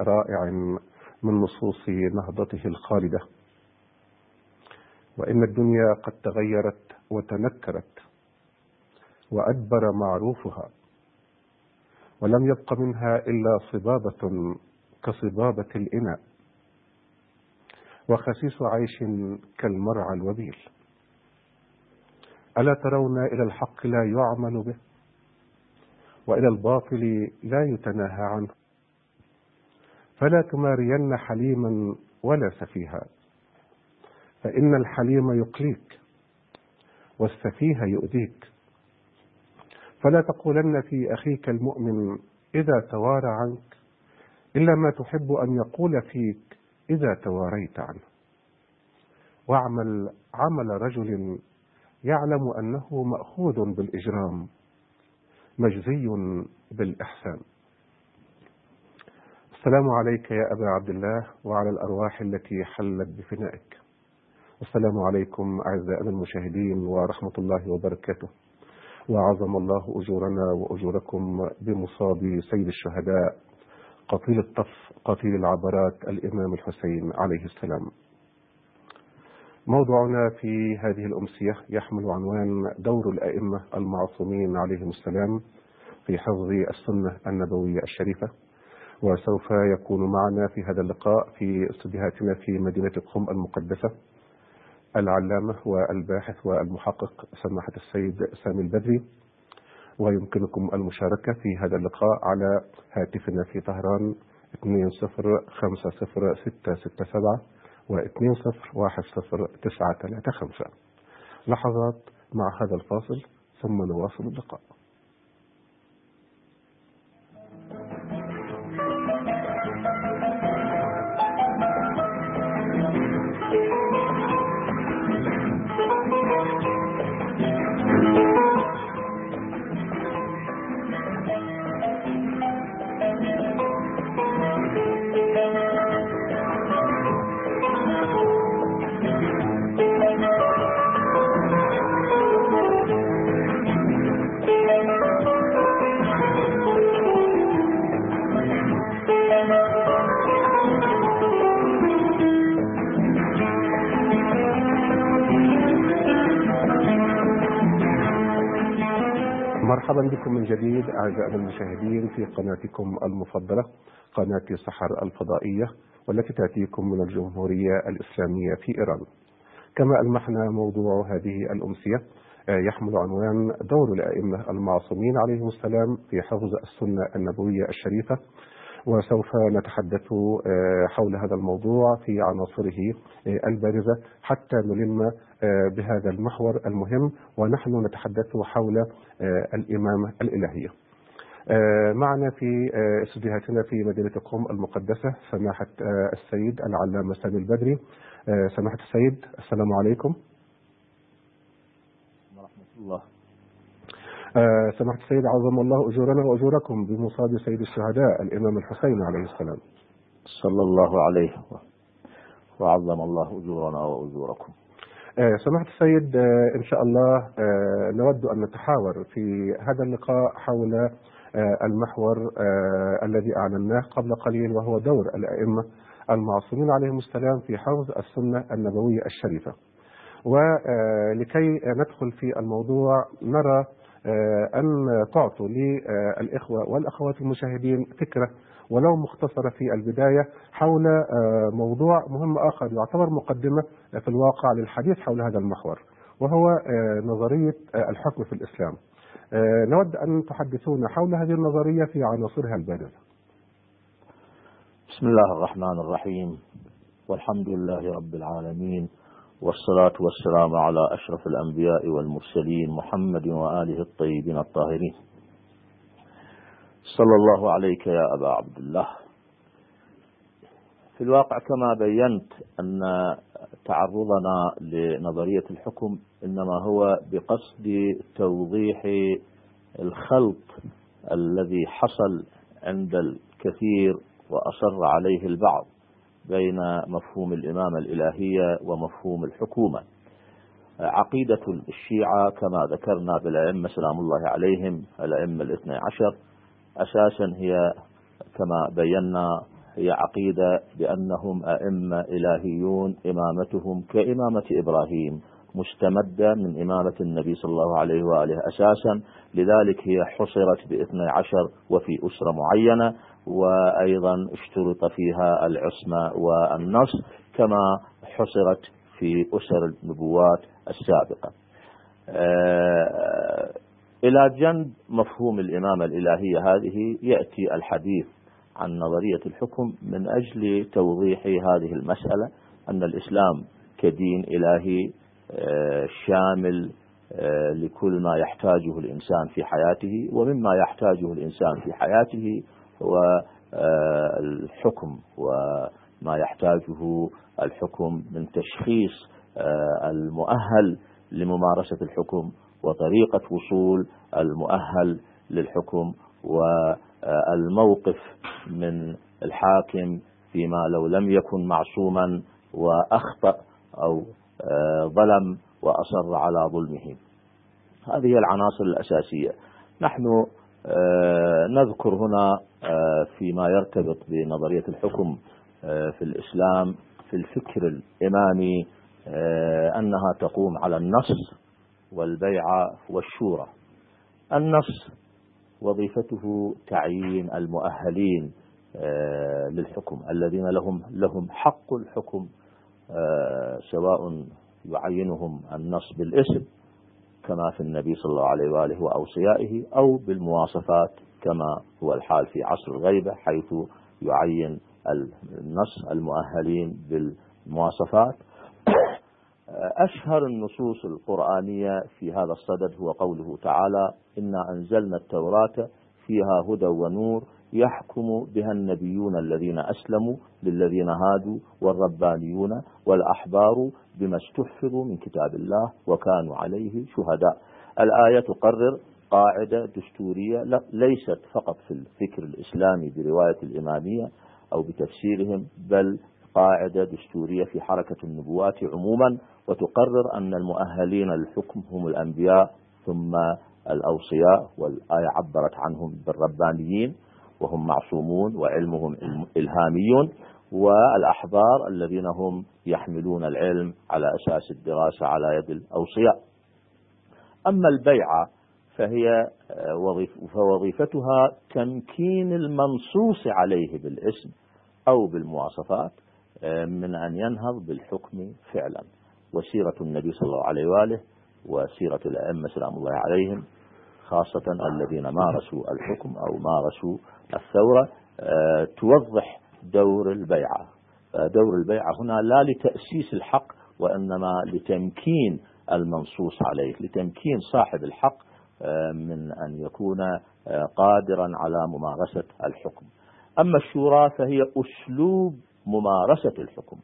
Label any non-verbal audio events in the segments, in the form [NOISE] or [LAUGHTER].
رائع من نصوص نهضته الخالدة. وإن الدنيا قد تغيرت وتنكرت وأدبر معروفها ولم يبق منها إلا صبابة كصبابة الإناء وخسيس عيش كالمرعى الوبيل. ألا ترون إلى الحق لا يعمل به وإلى الباطل لا يتناهى عنه. فلا تمارين حليما ولا سفيها. فإن الحليم يقليك والسفيه يؤذيك. فلا تقولن في أخيك المؤمن إذا توارى عنك إلا ما تحب أن يقول فيك إذا تواريت عنه. واعمل عمل رجل يعلم أنه مأخوذ بالإجرام مجزي بالإحسان. السلام عليك يا أبا عبد الله وعلى الأرواح التي حلت بفنائك. السلام عليكم أعزائنا المشاهدين ورحمة الله وبركاته. وعظم الله أجورنا وأجوركم بمصاب سيد الشهداء قتيل الطف قتيل العبرات الإمام الحسين عليه السلام. موضوعنا في هذه الأمسية يحمل عنوان دور الأئمة المعصومين عليهم السلام في حفظ السنة النبوية الشريفة. وسوف يكون معنا في هذا اللقاء في استديوهاتنا في مدينة قم المقدسة العلامة والباحث والمحقق سماحة السيد سامي البدري. ويمكنكم المشاركة في هذا اللقاء على هاتفنا في طهران 20506667 و 20109335 لحظات مع هذا الفاصل ثم نواصل اللقاء. مرحبا بكم من جديد أعزائنا المشاهدين في قناتكم المفضلة قناة سحر الفضائية والتي تأتيكم من الجمهورية الإسلامية في إيران. كما ألمحنا موضوع هذه الأمسية يحمل عنوان دور الأئمة المعصومين عليهم السلام في حفظ السنة النبوية الشريفة. وسوف نتحدث حول هذا الموضوع في عناصره البارزة حتى نلم بهذا المحور المهم. ونحن نتحدث حول الإمامة الإلهية. معنا في استديوهاتنا في مدينة قم المقدسة سماحة السيد العلامة سامي البدري. سماحة السيد السلام عليكم. ورحمة الله. آه سماحة السيد عظم الله أجورنا وأجوركم بمصاب سيد الشهداء الإمام الحسين عليه السلام. صلى الله عليه وعظم الله أجورنا وأجوركم. آه سماحة السيد آه إن شاء الله نود أن نتحاور في هذا اللقاء حول المحور الذي أعلناه قبل قليل وهو دور الأئمة المعصومين عليهم السلام في حفظ السنة النبوية الشريفة. ولكي ندخل في الموضوع نرى أن تعطوا للإخوة والأخوات المشاهدين فكرة ولو مختصرة في البداية حول موضوع مهم آخر يعتبر مقدمة في الواقع للحديث حول هذا المحور وهو نظرية الحكم في الإسلام. نود أن تحدثونا حول هذه النظرية في عناصرها البارزة بسم الله الرحمن الرحيم. والحمد لله رب العالمين والصلاة والسلام على أشرف الأنبياء والمرسلين محمد وآله الطيبين الطاهرين. صلى الله عليك يا أبا عبد الله. في الواقع كما بينت أن تعرضنا لنظرية الحكم إنما هو بقصد توضيح الخلط الذي حصل عند الكثير وأصر عليه البعض بين مفهوم الإمامة الإلهية ومفهوم الحكومة. عقيدة الشيعة كما ذكرنا بالأئمة سلام الله عليهم الأئمة الاثنى عشر أساسا هي كما بينا هي عقيدة بأنهم أئمة إلهيون إمامتهم كإمامة إبراهيم مستمدة من إمامة النبي صلى الله عليه وآله أساسا. لذلك هي حصرت باثني عشر وفي أسرة معينة وأيضا اشترط فيها العصمة والنص كما حصرت في أسر النبوات السابقة. آه، إلى جنب مفهوم الإمامة الإلهية هذه يأتي الحديث عن نظرية الحكم من أجل توضيح هذه المسألة أن الإسلام كدين إلهي آه، شامل آه، لكل ما يحتاجه الإنسان في حياته ومما يحتاجه الإنسان في حياته هو آه، الحكم وما يحتاجه الحكم من تشخيص المؤهل لممارسة الحكم وطريقة وصول المؤهل للحكم والموقف من الحاكم فيما لو لم يكن معصوما وأخطأ أو آه، ظلم وأصر على ظلمه. هذه العناصر الأساسية. نحن آه، نذكر هنا آه، فيما يرتبط بنظرية الحكم في الإسلام في الفكر الإمامي أنها تقوم على النص والبيعة والشورى. النص وظيفته تعيين المؤهلين للحكم الذين لهم لهم حق الحكم آه، سواء يعينهم النص بالاسم كما في النبي صلى الله عليه وآله وأوصيائه أو بالمواصفات كما هو الحال في عصر الغيبة حيث يعين النص المؤهلين بالمواصفات. أشهر النصوص القرآنية في هذا الصدد هو قوله تعالى إنا أنزلنا التوراة فيها هدى ونور يحكم بها النبيون الذين أسلموا للذين هادوا والربانيون والأحبار بما استحفظوا من كتاب الله وكانوا عليه شهداء. الآية تقرر قاعدة دستورية ليست فقط في الفكر الإسلامي برواية الإمامية أو بتفسيرهم بل قاعدة دستورية في حركة النبوات عموما وتقرر أن المؤهلين للحكم هم الأنبياء ثم الأوصياء والآية عبرت عنهم بالربانيين وهم معصومون وعلمهم إلهامي والأحبار الذين هم يحملون العلم على أساس الدراسة على يد الأوصياء. أما البيعة فهي وظيف فوظيفتها تمكين المنصوص عليه بالاسم أو بالمواصفات من أن ينهض بالحكم فعلا. وسيرة النبي صلى الله عليه وآله وسيرة الأئمة سلام الله عليهم خاصة الذين مارسوا الحكم أو مارسوا الثورة آه، توضح دور البيعة. آه، دور البيعة هنا لا لتأسيس الحق وإنما لتمكين المنصوص عليه لتمكين صاحب الحق آه، من أن يكون قادرا على ممارسة الحكم. أما الشورى فهي أسلوب ممارسة الحكم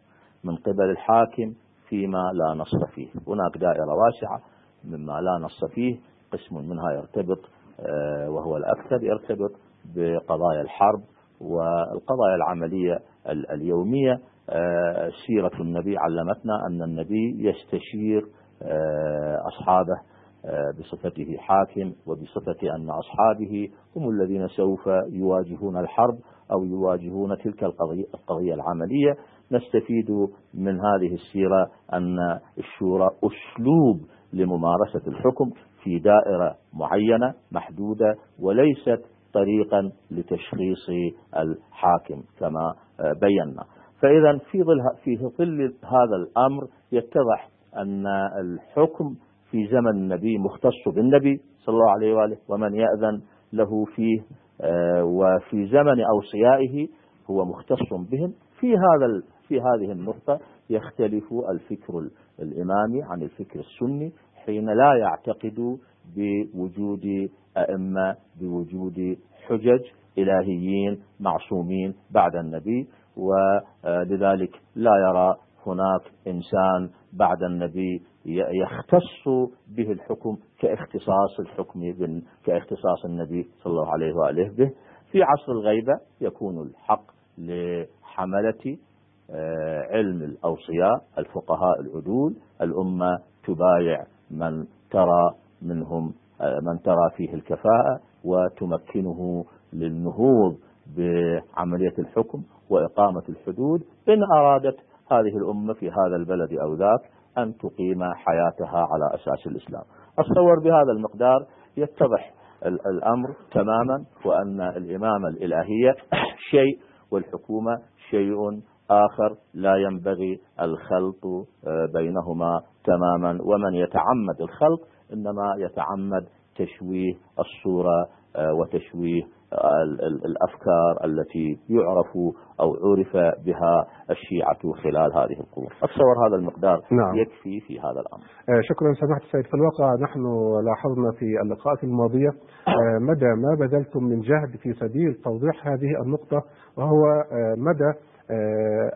من قبل الحاكم فيما لا نص فيه. هناك دائرة واسعة مما لا نص فيه. قسم منها يرتبط وهو الأكثر يرتبط بقضايا الحرب والقضايا العملية اليومية. آه، سيرة النبي علمتنا أن النبي يستشير آه، أصحابه آه، بصفته حاكم وبصفة أن أصحابه هم الذين سوف يواجهون الحرب. أو يواجهون تلك القضية, القضية العملية. نستفيد من هذه السيرة أن الشورى أسلوب لممارسة الحكم في دائرة معينة محدودة وليست طريقا لتشخيص الحاكم كما بينا. فإذا في ظل في ظل هذا الأمر يتضح أن الحكم في زمن النبي مختص بالنبي صلى الله عليه وآله ومن يأذن له فيه وفي زمن أوصيائه هو مختص بهم. في هذا في هذه النقطة يختلف الفكر الإمامي عن الفكر السني حين لا يعتقد بوجود أئمة بوجود حجج إلهيين معصومين بعد النبي ولذلك لا يرى هناك إنسان بعد النبي يختص به الحكم كاختصاص الحكم كاختصاص النبي صلى الله عليه وآله به. في عصر الغيبة يكون الحق لحملة آه، علم الأوصياء الفقهاء العدول الأمة تبايع من ترى منهم من ترى فيه الكفاءة وتمكنه للنهوض بعملية الحكم وإقامة الحدود. إن أرادت هذه الأمة في هذا البلد أو ذاك أن تقيم حياتها على أساس الإسلام. أتصور بهذا المقدار يتضح الأمر تماما وأن الإمامة الإلهية [COUGHS] شيء والحكومة شيء آخر لا ينبغي الخلط آه، بينهما تماما. ومن يتعمد الخلط إنما يتعمد تشويه الصورة آه، وتشويه الأفكار التي يعرف أو عرف بها الشيعة خلال هذه القرون. أتصور هذا المقدار نعم. يكفي في هذا الأمر. آه، شكرا سماحة السيد. في الواقع نحن لاحظنا في اللقاءات الماضية آه، مدى ما بذلتم من جهد في سبيل توضيح هذه النقطة وهو مدى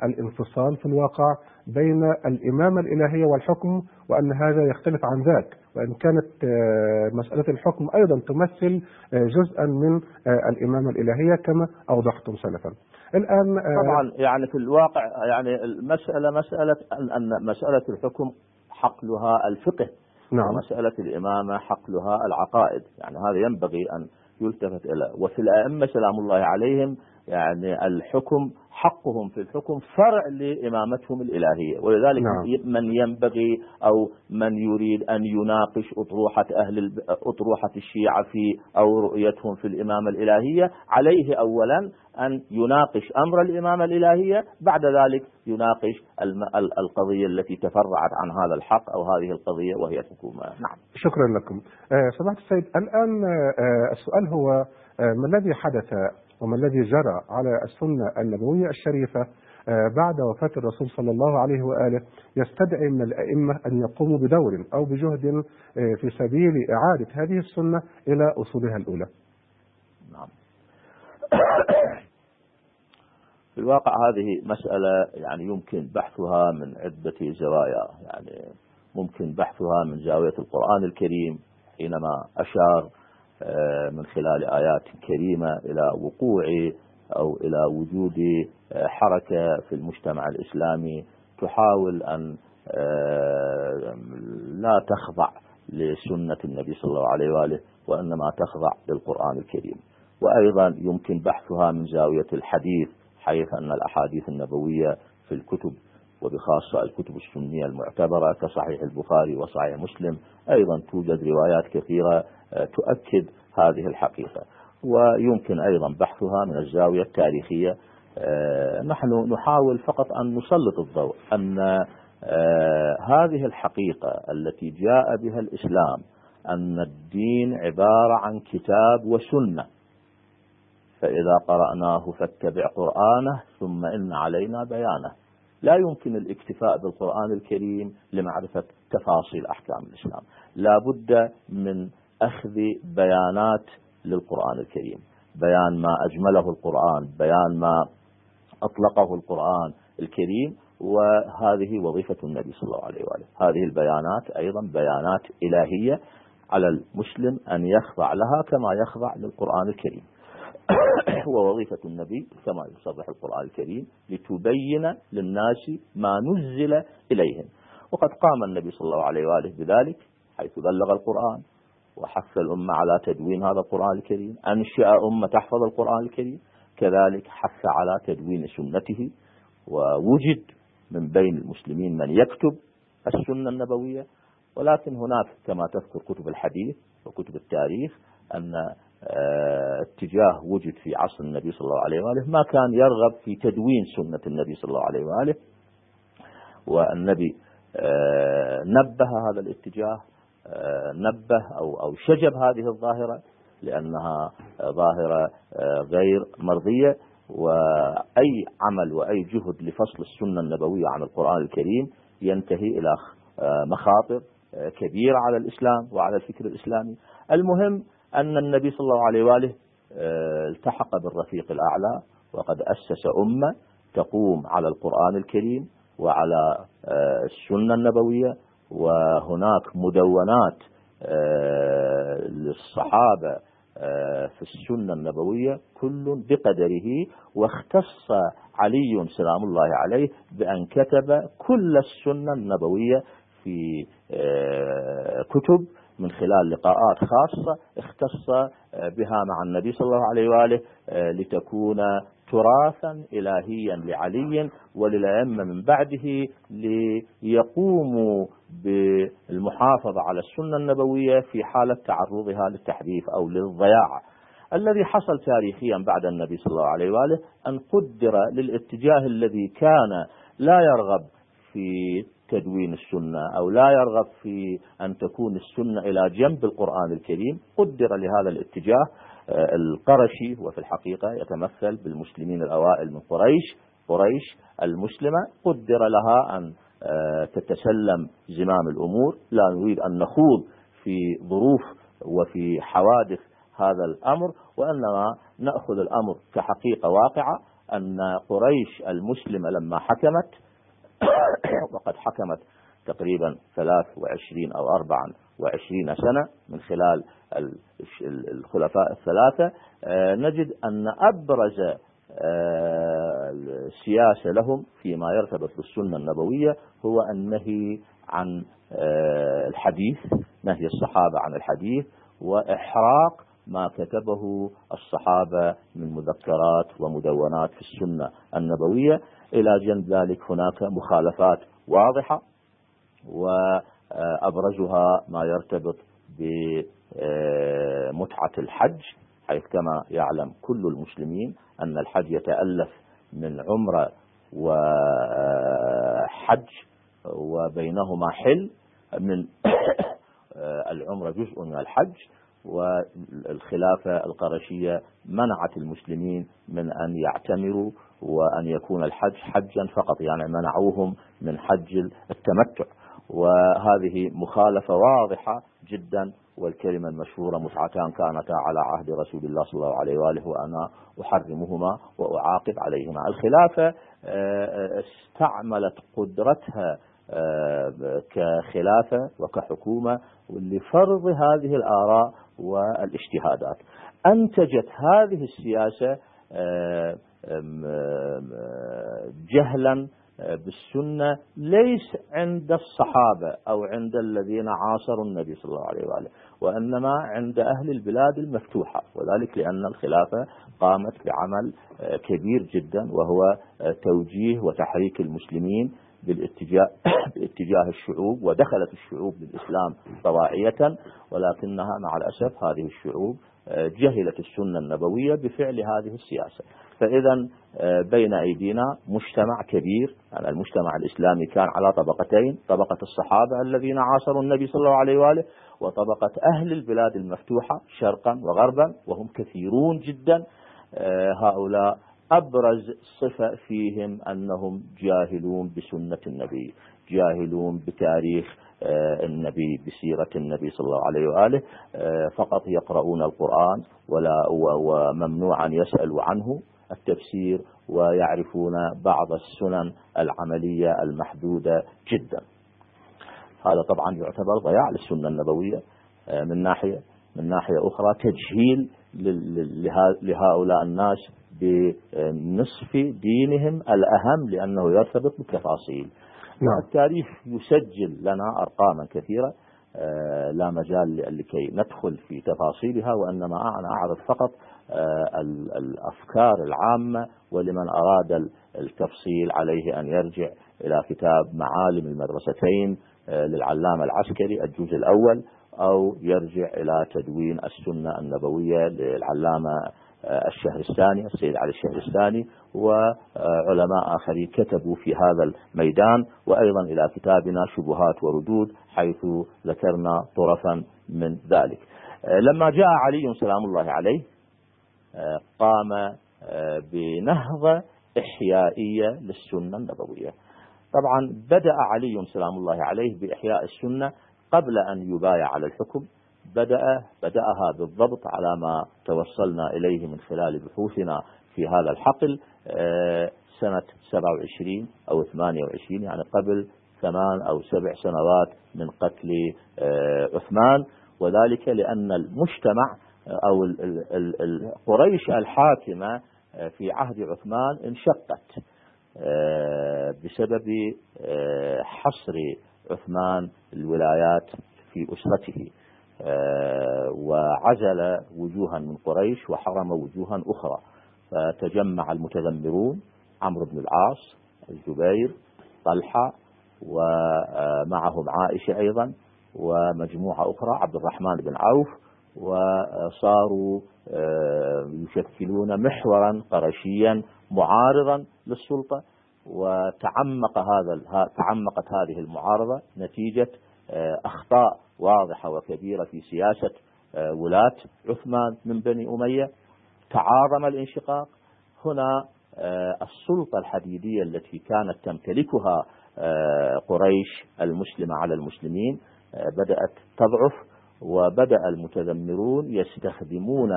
الانفصال في الواقع بين الإمامة الإلهية والحكم وأن هذا يختلف عن ذاك. وإن كانت آه، مسألة الحكم أيضا تمثل آه، جزءا من آه، الإمامة الإلهية كما أوضحتم سلفا. الآن طبعا يعني في الواقع يعني المسألة مسألة أن مسألة الحكم حقلها الفقه. نعم. ومسألة الإمامة حقلها العقائد. يعني هذا ينبغي أن يلتفت إلى. وفي الأئمة سلام الله عليهم يعني الحكم حقهم في الحكم فرع لإمامتهم الإلهية. ولذلك نعم. من ينبغي أو من يريد أن يناقش أطروحة أهل أطروحة الشيعة في أو رؤيتهم في الإمامة الإلهية عليه أولا أن يناقش أمر الإمامة الإلهية بعد ذلك يناقش القضية التي تفرعت عن هذا الحق أو هذه القضية وهي الحكومة. نعم. شكرا لكم. آه، سماحة السيد الآن آه، السؤال هو آه، ما الذي حدث وما الذي جرى على السنة النبوية الشريفة آه، بعد وفاة الرسول صلى الله عليه وآله يستدعي من الأئمة أن يقوموا بدور أو بجهد آه، في سبيل إعادة هذه السنة إلى أصولها الأولى. نعم. [COUGHS] في الواقع هذه مسألة يعني يمكن بحثها من عدة زوايا يعني ممكن بحثها من زاوية القرآن الكريم حينما أشار من خلال آيات كريمة إلى وقوع أو إلى وجود آه، حركة في المجتمع الإسلامي تحاول أن آه، لا تخضع لسنة النبي صلى الله عليه وآله وإنما تخضع للقرآن الكريم. وأيضا يمكن بحثها من زاوية الحديث حيث أن الأحاديث النبوية في الكتب وبخاصة الكتب السنية المعتبرة كصحيح البخاري وصحيح مسلم أيضا توجد روايات كثيرة آه، تؤكد هذه الحقيقة. ويمكن أيضا بحثها من الزاوية التاريخية. آه، نحن نحاول فقط أن نسلط الضوء أن آه، هذه الحقيقة التي جاء بها الإسلام أن الدين عبارة عن كتاب وسنة. فإذا قرأناه فاتبع قرآنه ثم إن علينا بيانه. لا يمكن الاكتفاء بالقرآن الكريم لمعرفة تفاصيل أحكام الإسلام. لا بد من أخذ بيانات للقرآن الكريم. بيان ما أجمله القرآن بيان ما أطلقه القرآن الكريم وهذه وظيفة النبي صلى الله عليه وآله. هذه البيانات أيضا بيانات إلهية على المسلم أن يخضع لها كما يخضع للقرآن الكريم. ووظيفة النبي كما يصرح القرآن الكريم لتبين للناس ما نزل إليهم. وقد قام النبي صلى الله عليه وآله بذلك حيث بلغ القرآن وحث الأمة على تدوين هذا القرآن الكريم أنشأ أمة تحفظ القرآن الكريم كذلك حث على تدوين سنته ووجد من بين المسلمين من يكتب السنة النبوية. ولكن هناك كما تذكر كتب الحديث وكتب التاريخ أن اتجاه وجد في عصر النبي صلى الله عليه وآله ما كان يرغب في تدوين سنة النبي صلى الله عليه وآله. والنبي آه، نبه هذا الاتجاه آه، نبه أو أو شجب هذه الظاهرة لأنها ظاهرة غير مرضية. وأي عمل وأي جهد لفصل السنة النبوية عن القرآن الكريم ينتهي إلى مخاطر كبيرة على الإسلام وعلى الفكر الإسلامي. المهم أن النبي صلى الله عليه وآله آه، التحق بالرفيق الأعلى وقد أسس أمة تقوم على القرآن الكريم وعلى آه، السنة النبوية وهناك مدونات آه، للصحابة في السنة النبوية كل بقدره واختص علي سلام الله عليه بأن كتب كل السنة النبوية في كتب من خلال لقاءات خاصة اختص بها مع النبي صلى الله عليه وآله لتكون تراثا إلهيا لعلي وللأئمة من بعده ليقوموا بالمحافظة على السنة النبوية في حالة تعرضها للتحريف أو للضياع. الذي حصل تاريخيا بعد النبي صلى الله عليه وآله أن قدر للاتجاه الذي كان لا يرغب في تدوين السنة أو لا يرغب في أن تكون السنة إلى جنب القرآن الكريم قدر لهذا الاتجاه آه، القرشي وفي الحقيقة يتمثل بالمسلمين الأوائل من قريش قريش المسلمة قدر لها أن آه، تتسلم زمام الأمور. لا نريد أن نخوض في ظروف وفي حوادث هذا الأمر وإنما نأخذ الأمر كحقيقة واقعة أن قريش المسلمة لما حكمت [COUGHS] وقد حكمت تقريبا 23 أو 24 سنة من خلال الخلفاء الثلاثة. آه، نجد أن أبرز آه، السياسة لهم فيما يرتبط بالسنة النبوية هو النهي عن آه، الحديث نهي الصحابة عن الحديث وإحراق ما كتبه الصحابة من مذكرات ومدونات في السنة النبوية. إلى جنب ذلك هناك مخالفات واضحة وأبرزها ما يرتبط بمتعة الحج حيث كما يعلم كل المسلمين أن الحج يتألف من عمرة وحج وبينهما حل من [COUGHS] العمرة جزء من الحج. والخلافة القرشية منعت المسلمين من أن يعتمروا وأن يكون الحج حجا فقط يعني منعوهم من حج التمتع. وهذه مخالفة واضحة جدا والكلمة المشهورة متعتان كانتا على عهد رسول الله صلى الله عليه وآله وأنا أحرمهما وأعاقب عليهما. الخلافة آه، استعملت قدرتها آه، كخلافة وكحكومة لفرض هذه الآراء والاجتهادات. أنتجت هذه السياسة آه، جهلا بالسنة ليس عند الصحابة أو عند الذين عاصروا النبي صلى الله عليه وآله وإنما عند أهل البلاد المفتوحة. وذلك لأن الخلافة قامت بعمل كبير جدا وهو توجيه وتحريك المسلمين بالاتجاه [COUGHS] باتجاه الشعوب ودخلت الشعوب للإسلام طواعية ولكنها مع الأسف هذه الشعوب جهلت السنة النبوية بفعل هذه السياسة. فإذا آه، بين أيدينا مجتمع كبير يعني المجتمع الإسلامي كان على طبقتين طبقة الصحابة الذين عاصروا النبي صلى الله عليه وآله وطبقة أهل البلاد المفتوحة شرقا وغربا وهم كثيرون جدا آه، هؤلاء أبرز صفة فيهم أنهم جاهلون بسنة النبي جاهلون بتاريخ آه، النبي بسيرة النبي صلى الله عليه وآله فقط يقرؤون القرآن ولا وممنوع أن يسألوا عنه التفسير ويعرفون بعض السنن العملية المحدودة جدا. هذا طبعا يعتبر ضياع للسنة النبوية آه، من ناحية من ناحية أخرى تجهيل لهؤلاء الناس بنصف دينهم الأهم لأنه يرتبط بالتفاصيل نعم. التاريخ يسجل لنا أرقاما كثيرة آه، لا مجال لكي ندخل في تفاصيلها وإنما أنا أعرض فقط آه، الأفكار العامة ولمن أراد التفصيل عليه أن يرجع إلى كتاب معالم المدرستين آه، للعلامة العسكري الجزء الأول أو يرجع إلى تدوين السنة النبوية للعلامة آه، الشهرستاني السيد علي الشهرستاني وعلماء آخرين كتبوا في هذا الميدان وأيضا إلى كتابنا شبهات وردود حيث ذكرنا طرفا من ذلك. لما جاء علي سلام الله عليه قام آه، بنهضة إحيائية للسنة النبوية. طبعا بدأ علي سلام الله عليه بإحياء السنة قبل أن يبايع على الحكم بدأ بدأها بالضبط على ما توصلنا إليه من خلال بحوثنا في هذا الحقل آه، سنة 27 أو 28 يعني قبل ثمان أو سبع سنوات من قتل آه، عثمان. وذلك لأن المجتمع أو قريش الحاكمة آه، في عهد عثمان انشقت آه، بسبب آه، حصر عثمان الولايات في أسرته. وعزل وجوها من قريش وحرم وجوها أخرى. فتجمع المتذمرون عمرو بن العاص الزبير طلحة ومعهم عائشة أيضا ومجموعة أخرى عبد الرحمن بن عوف. وصاروا آه، يشكلون محورا قرشيا معارضا للسلطة. وتعمق هذا تعمقت هذه المعارضة نتيجة آه، أخطاء واضحة وكبيرة في سياسة آه، ولاة عثمان من بني أمية. تعاظم الانشقاق. هنا السلطة الحديدية التي كانت تمتلكها قريش المسلمة على المسلمين بدأت تضعف وبدأ المتذمرون يستخدمون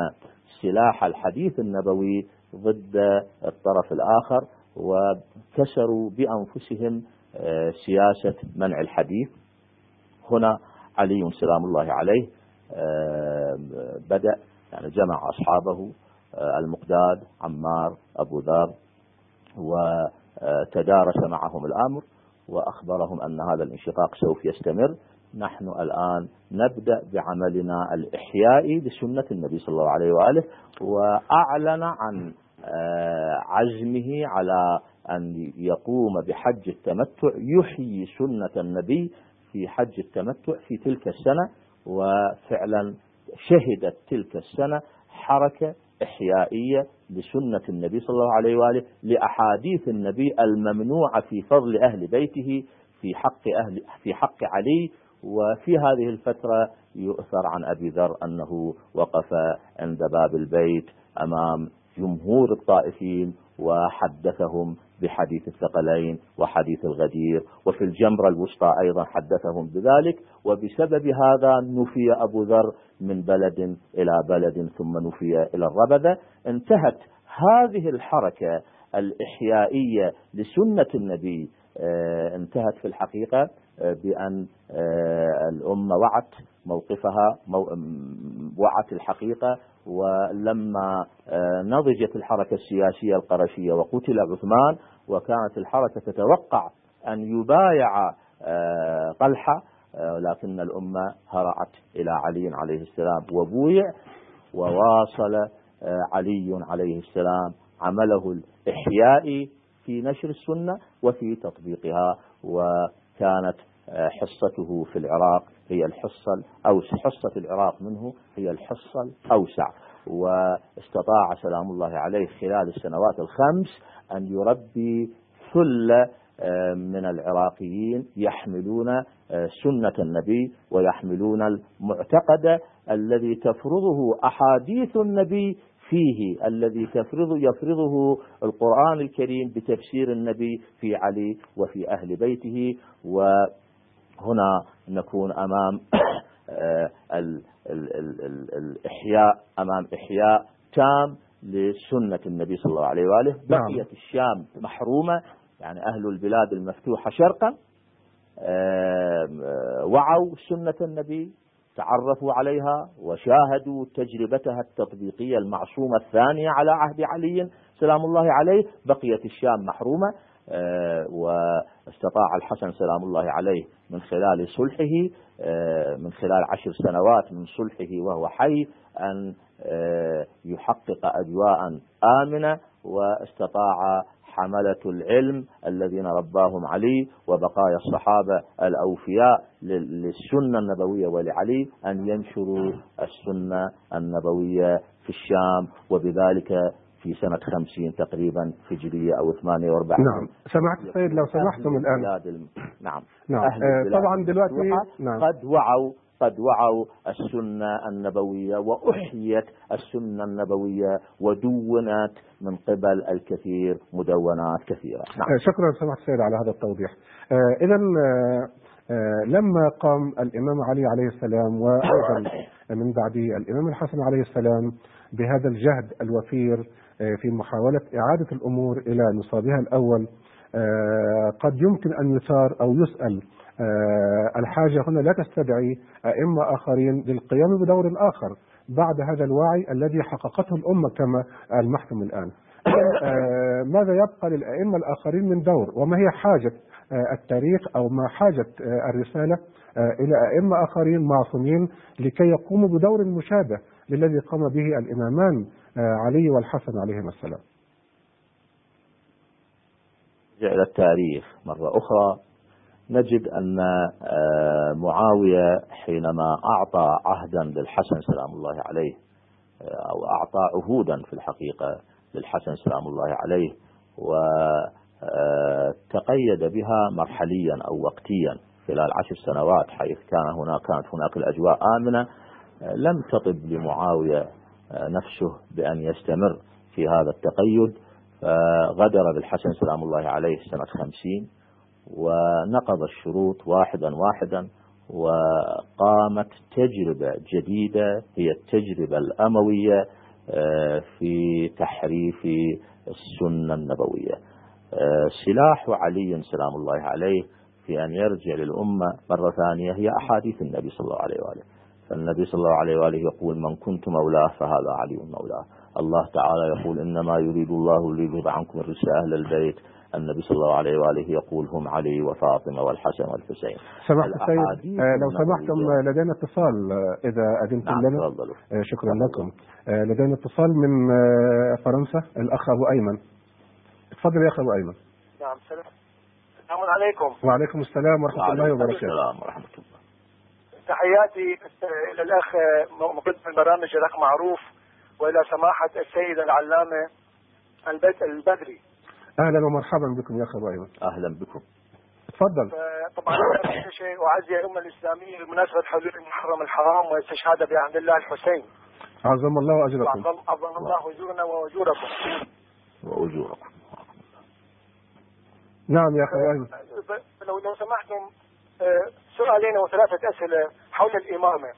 سلاح الحديث النبوي ضد الطرف الآخر. وكسروا بأنفسهم آه، سياسة منع الحديث. هنا علي سلام الله عليه آه، بدأ يعني جمع أصحابه آه، المقداد عمار أبو ذر وتدارس معهم الأمر وأخبرهم أن هذا الانشقاق سوف يستمر. نحن الآن نبدأ بعملنا الإحيائي لسنة النبي صلى الله عليه وآله وأعلن عن عزمه على أن يقوم بحج التمتع يحيي سنة النبي في حج التمتع في تلك السنة وفعلا شهدت تلك السنة حركة إحيائية لسنة النبي صلى الله عليه وآله لأحاديث النبي الممنوعة في فضل أهل بيته في حق أهل في حق علي وفي هذه الفترة يؤثر عن أبي ذر أنه وقف عند باب البيت أمام جمهور الطائفين وحدثهم بحديث الثقلين وحديث الغدير وفي الجمرة الوسطى أيضا حدثهم بذلك وبسبب هذا نفي أبو ذر من بلد إلى بلد ثم نفي إلى الربذة. انتهت هذه الحركة الإحيائية لسنة النبي. آه، انتهت في الحقيقة آه، بأن آه، الأمة وعت موقفها وعت الحقيقة ولما نضجت الحركة السياسية القرشية وقتل عثمان وكانت الحركة تتوقع أن يبايع طلحة لكن الأمة هرعت إلى علي عليه السلام وبويع وواصل علي عليه السلام عمله الإحيائي في نشر السنة وفي تطبيقها وكانت آه، حصته في العراق هي الحصة أو حصة العراق منه هي الحصة الأوسع. واستطاع سلام الله عليه خلال السنوات الخمس أن يربي ثلة آه، من العراقيين يحملون آه، سنة النبي ويحملون المعتقد الذي تفرضه أحاديث النبي فيه الذي تفرض يفرضه القرآن الكريم بتفسير النبي في علي وفي أهل بيته. وهنا نكون أمام [COUGHS] الإحياء أمام إحياء تام لسنة النبي صلى الله عليه وآله. نعم. بقيت الشام محرومة يعني أهل البلاد المفتوحة شرقا وعوا سنة النبي تعرفوا عليها وشاهدوا تجربتها التطبيقية المعصومة الثانية على عهد علي سلام الله عليه. بقيت الشام محرومة. آه، واستطاع الحسن سلام الله عليه من خلال صلحه آه، من خلال عشر سنوات من صلحه وهو حي أن آه، يحقق أجواء آمنة واستطاع حملة العلم الذين رباهم علي وبقايا الصحابة الأوفياء للسنة النبوية ولعلي أن ينشروا السنة النبوية في الشام وبذلك في سنة خمسين تقريبا هجرية أو 48 نعم. سمعت السيد لو سمحتم الآن. نعم. نعم. أهل آه طبعا دلوقتي نعم. قد وعوا قد وعوا السنة النبوية وأحيت السنة النبوية ودونت من قبل الكثير مدونات كثيرة. نعم. آه، شكرا سمحت السيد على هذا التوضيح. آه إذا آه،, لما قام الإمام علي عليه السلام وأيضا من بعده الإمام الحسن عليه السلام بهذا الجهد الوفير في محاولة إعادة الأمور إلى نصابها الأول. قد يمكن أن يثار أو يسأل آه، الحاجة هنا لا تستدعي أئمة آخرين للقيام بدور آخر بعد هذا الوعي الذي حققته الأمة كما المحكم الآن. آه، ماذا يبقى للأئمة الآخرين من دور؟ وما هي حاجة آه، التاريخ أو ما حاجة الرسالة آه، إلى أئمة آخرين معصومين لكي يقوموا بدور مشابه للذي قام به الإمامان؟ آه، علي والحسن عليهما السلام. إلى التاريخ مرة أخرى. نجد أن آه، معاوية حينما أعطى عهدا للحسن سلام الله عليه آه، أو أعطى عهودا في الحقيقة للحسن سلام الله عليه وتقيد بها مرحليا أو وقتيا خلال عشر سنوات حيث كان هناك كانت هناك الأجواء آمنة. لم تطب لمعاوية نفسه بأن يستمر في هذا التقيد. فغدر بالحسن سلام الله عليه سنة خمسين ونقض الشروط واحدا واحدا وقامت تجربة جديدة هي التجربة الأموية في تحريف السنة النبوية. سلاح علي سلام الله عليه في أن يرجع للأمة مرة ثانية هي أحاديث النبي صلى الله عليه وآله. فالنبي صلى الله عليه وآله يقول من كنت مولاه فهذا علي مولاه. الله تعالى يقول إنما يريد الله ليذهب عنكم الرجس أهل البيت. النبي صلى الله عليه وآله يقول هم علي وفاطمة والحسن والحسين. سمحت سيد آه لو سمحتم لدينا اتصال آه، إذا أذنتم نعم لنا. آه شكرا لكم. آه لدينا اتصال من آه فرنسا. الأخ أبو أيمن. تفضل يا أخ أبو أيمن. نعم سلام. السلام عليكم. وعليكم السلام ورحمة الله وبركاته. السلام ورحمة الله. تحياتي إلى الأخ مقدم البرامج الأخ معروف وإلى سماحة السيد العلامة البيت البدري. أهلا ومرحبا بكم يا أبو أيمن أهلا بكم. تفضل. طبعا شيء أعزي الأمة الإسلامية بمناسبة حلول المحرم الحرام واستشهاد بعبد الله الحسين. عظم الله أجركم. عظم عظم الله أجورنا وأجوركم. وأجوركم. نعم يا أيمن لو لو سمحتم آه، سؤالين وثلاثة أسئلة حول الإمامة.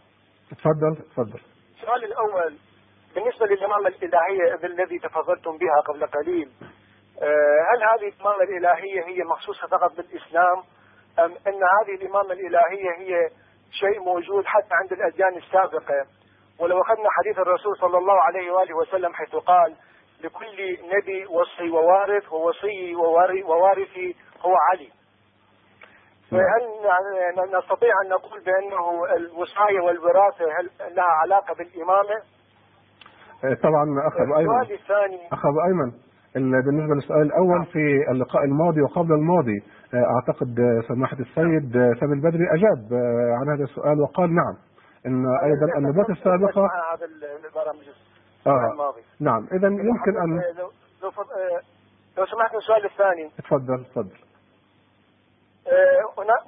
تفضل تفضل. السؤال الأول بالنسبة للإمامة الإلهية الذي تفضلتم بها قبل قليل آه، هل هذه الإمامة الإلهية هي مخصوصة فقط بالإسلام أم أن هذه الإمامة الإلهية هي شيء موجود حتى عند الأديان السابقة؟ ولو أخذنا حديث الرسول صلى الله عليه وآله وسلم حيث قال لكل نبي وصي ووارث ووصي ووارثي هو علي. فهل ن- نستطيع أن نقول بأنه الوصاية والوراثة هل لها علاقة بالإمامة؟ آه، طبعا أخ أبو أيمن. السؤال الثاني. أخ أبو أيمن. ال- بالنسبة للسؤال الأول في اللقاء الماضي وقبل الماضي آه، أعتقد آه، سماحة السيد سامي البدري أجاب عن هذا السؤال وقال نعم. إن أيضا النبوات السابقة هذا البرامج آه. الماضي. نعم. إذا يمكن أن لو لو, سمحت السؤال الثاني. تفضل تفضل.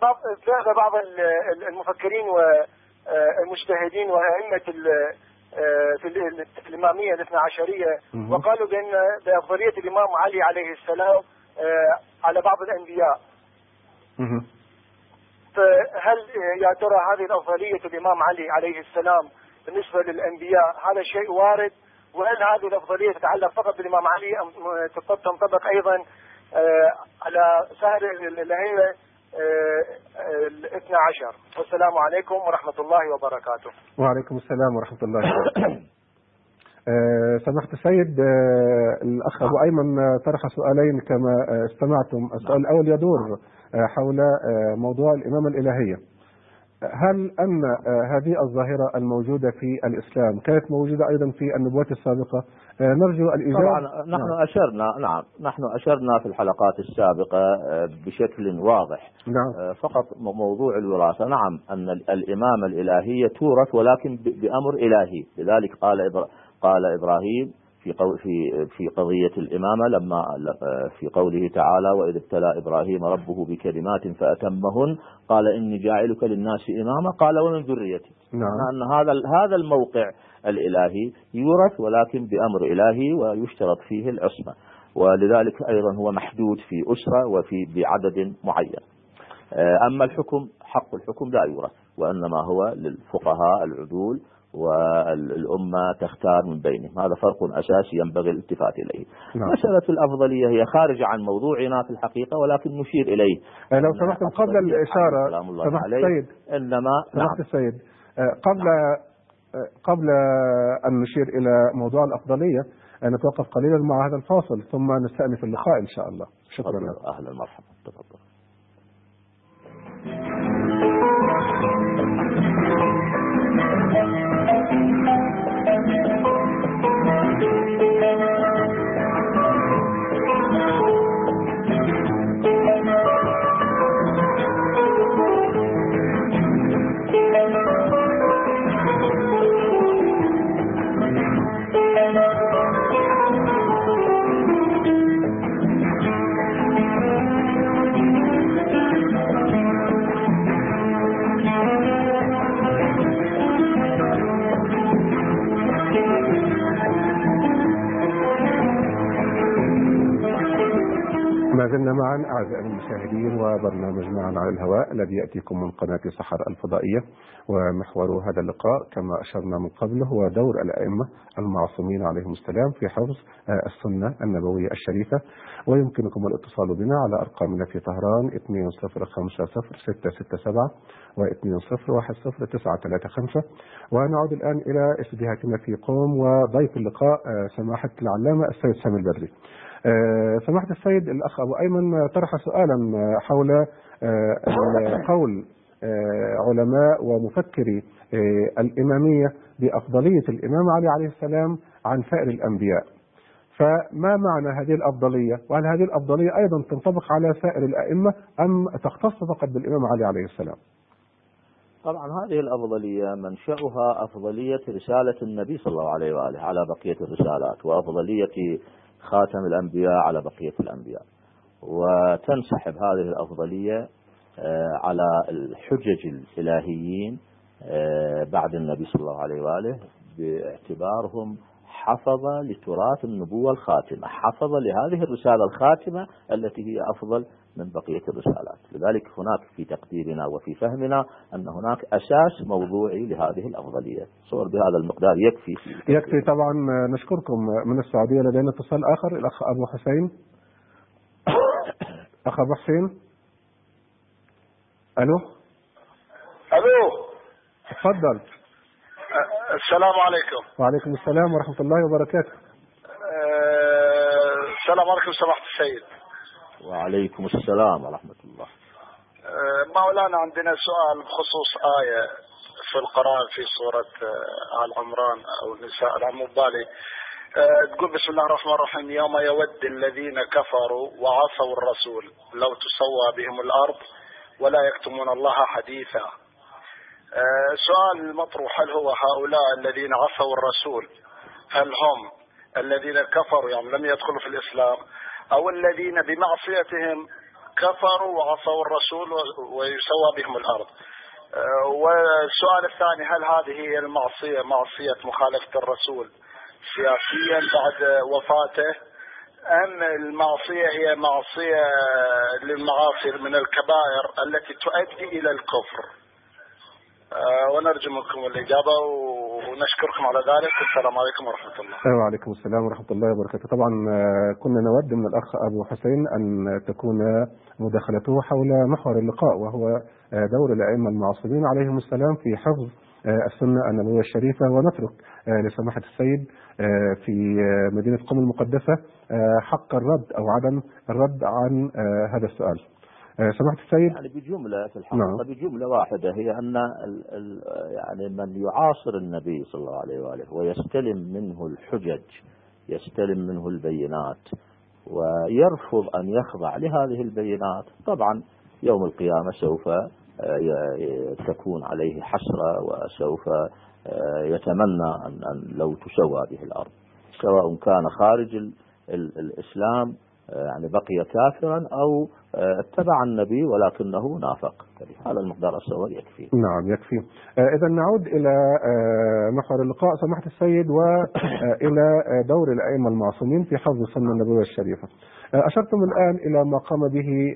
بعض ذهب بعض ال- ال- المفكرين والمجتهدين وأئمة ال- آه، في ال- الإمامية الاثنى عشرية. وقالوا بأن بأفضلية الإمام علي عليه السلام آه، على بعض الأنبياء. فهل آه، يا ترى هذه الأفضلية الإمام علي عليه السلام بالنسبة للأنبياء هذا شيء وارد وهل هذه الأفضلية تتعلق فقط بالإمام علي أم آه، تنطبق أيضا آه، على سائر ال- اللي هي الاثنى عشر. والسلام عليكم ورحمة الله وبركاته. وعليكم السلام ورحمة الله وبركاته. آه، سماحة السيد آه، الأخ أبو أيمن آه، طرح سؤالين كما استمعتم. السؤال الأول يدور حول موضوع الإمامة الإلهية. هل أن آه، هذه الظاهرة الموجودة في الإسلام كانت موجودة أيضا في النبوات السابقة؟ آه، نرجو الإجابة. طبعا نحن نعم. أشرنا نعم نحن أشرنا في الحلقات السابقة آه، بشكل واضح. نعم. فقط موضوع الوراثة. نعم أن ال- الإمامة الإلهية تورث ولكن بأمر إلهي. لذلك قال قال إبراهيم في في في قضية الإمامة لما في قوله تعالى وإذ ابتلى إبراهيم ربه بكلمات فأتمهن قال إني جاعلك للناس إماما قال ومن ذريتي نعم. أن هذا هذا الموقع الإلهي يورث ولكن بأمر إلهي ويشترط فيه العصمة ولذلك أيضا هو محدود في أسرة وفي بعدد معين. آه، أما الحكم حق الحكم لا يورث وإنما هو للفقهاء العدول والأمة تختار من بينهم. هذا فرق أساسي ينبغي الالتفات إليه. نعم. مسألة الأفضلية هي خارجة عن موضوعنا في الحقيقة ولكن نشير إليه. لو سمحتم قبل الإشارة سمحت السيد. إنما سماحة نعم. السيد. آه، قبل آه، قبل أن نشير إلى موضوع الأفضلية آه، نتوقف قليلا مع هذا الفاصل ثم نستأنف اللقاء إن شاء الله. شكرا. أهلا مرحبا تفضل. ما زلنا معا أعزائي المشاهدين وبرنامج معا على الهواء الذي يأتيكم من قناة صحر الفضائية. ومحور هذا اللقاء كما أشرنا من قبل هو دور الأئمة المعصومين عليهم السلام في حفظ السنة النبوية الشريفة. ويمكنكم الاتصال بنا على أرقامنا في طهران 2050 و 2010 ونعود الآن إلى استديوهاتنا في قوم وضيف اللقاء سماحة العلامة السيد سامي البدري سماحة السيد الأخ أبو أيمن طرح سؤالا حول قول علماء ومفكري الإمامية بأفضلية الإمام علي عليه السلام عن سائر الأنبياء. فما معنى هذه الأفضلية؟ وهل هذه الأفضلية أيضا تنطبق على سائر الأئمة أم تختص فقط بالإمام علي عليه السلام؟ طبعا هذه الأفضلية منشأها أفضلية رسالة النبي صلى الله عليه وآله على بقية الرسالات وأفضلية خاتم الأنبياء على بقية الأنبياء. وتنسحب هذه الأفضلية على الحجج الإلهيين بعد النبي صلى الله عليه وآله باعتبارهم حفظ لتراث النبوة الخاتمة حفظ لهذه الرسالة الخاتمة التي هي أفضل من بقية الرسالات. لذلك هناك في تقديرنا وفي فهمنا أن هناك أساس موضوعي لهذه الأفضلية. صور بهذا المقدار يكفي. يكفي طبعا. نشكركم من السعودية لدينا اتصال آخر الأخ أبو حسين. [COUGHS] أخ أبو حسين. ألو؟ ألو. تفضل. السلام عليكم. وعليكم السلام ورحمة الله وبركاته. أه السلام عليكم سماحة السيد وعليكم السلام ورحمة الله. أه مولانا عندنا سؤال بخصوص آية في القرآن في سورة آل عمران أو النساء لا مو بالي أه تقول بسم الله الرحمن الرحيم يوم يود الذين كفروا وعصوا الرسول لو تسوى بهم الأرض ولا يكتمون الله حديثا. سؤال المطروح هل هو هؤلاء الذين عصوا الرسول؟ هل هم الذين كفروا؟ يعني لم يدخلوا في الإسلام أو الذين بمعصيتهم كفروا وعصوا الرسول ويسوى بهم الأرض. والسؤال الثاني هل هذه هي المعصية معصية مخالفة الرسول سياسيا بعد وفاته أم المعصية هي معصية للمعاصي من الكبائر التي تؤدي إلى الكفر؟ ونرجو منكم الإجابة ونشكركم على ذلك. والسلام عليكم ورحمة الله. وعليكم السلام ورحمة الله وبركاته. طبعا كنا نود من الأخ أبو حسين أن تكون مداخلته حول محور اللقاء وهو دور الأئمة المعاصرين. عليهم السلام في حفظ السنة النبوية الشريفة. ونترك لسماحة السيد في مدينة قم المقدسة حق الرد أو عدم الرد عن هذا السؤال. سماحة السيد يعني بجملة في الحقيقة نعم. بجملة واحدة هي أن ال ال يعني من يعاصر النبي صلى الله عليه وآله ويستلم منه الحجج يستلم منه البينات ويرفض أن يخضع لهذه البينات طبعا يوم القيامة سوف تكون عليه حسرة وسوف يتمنى أن, أن لو تسوى به الأرض سواء كان خارج ال ال الإسلام يعني بقي كافرا أو اتبع النبي ولكنه نافق. هذا المقدار الصغير يكفي. نعم يكفي. إذا نعود إلى محور اللقاء. سماحة السيد وإلى دور الأئمة المعصومين في حفظ السنة النبوية الشريفة. أشرتم الآن إلى ما قام به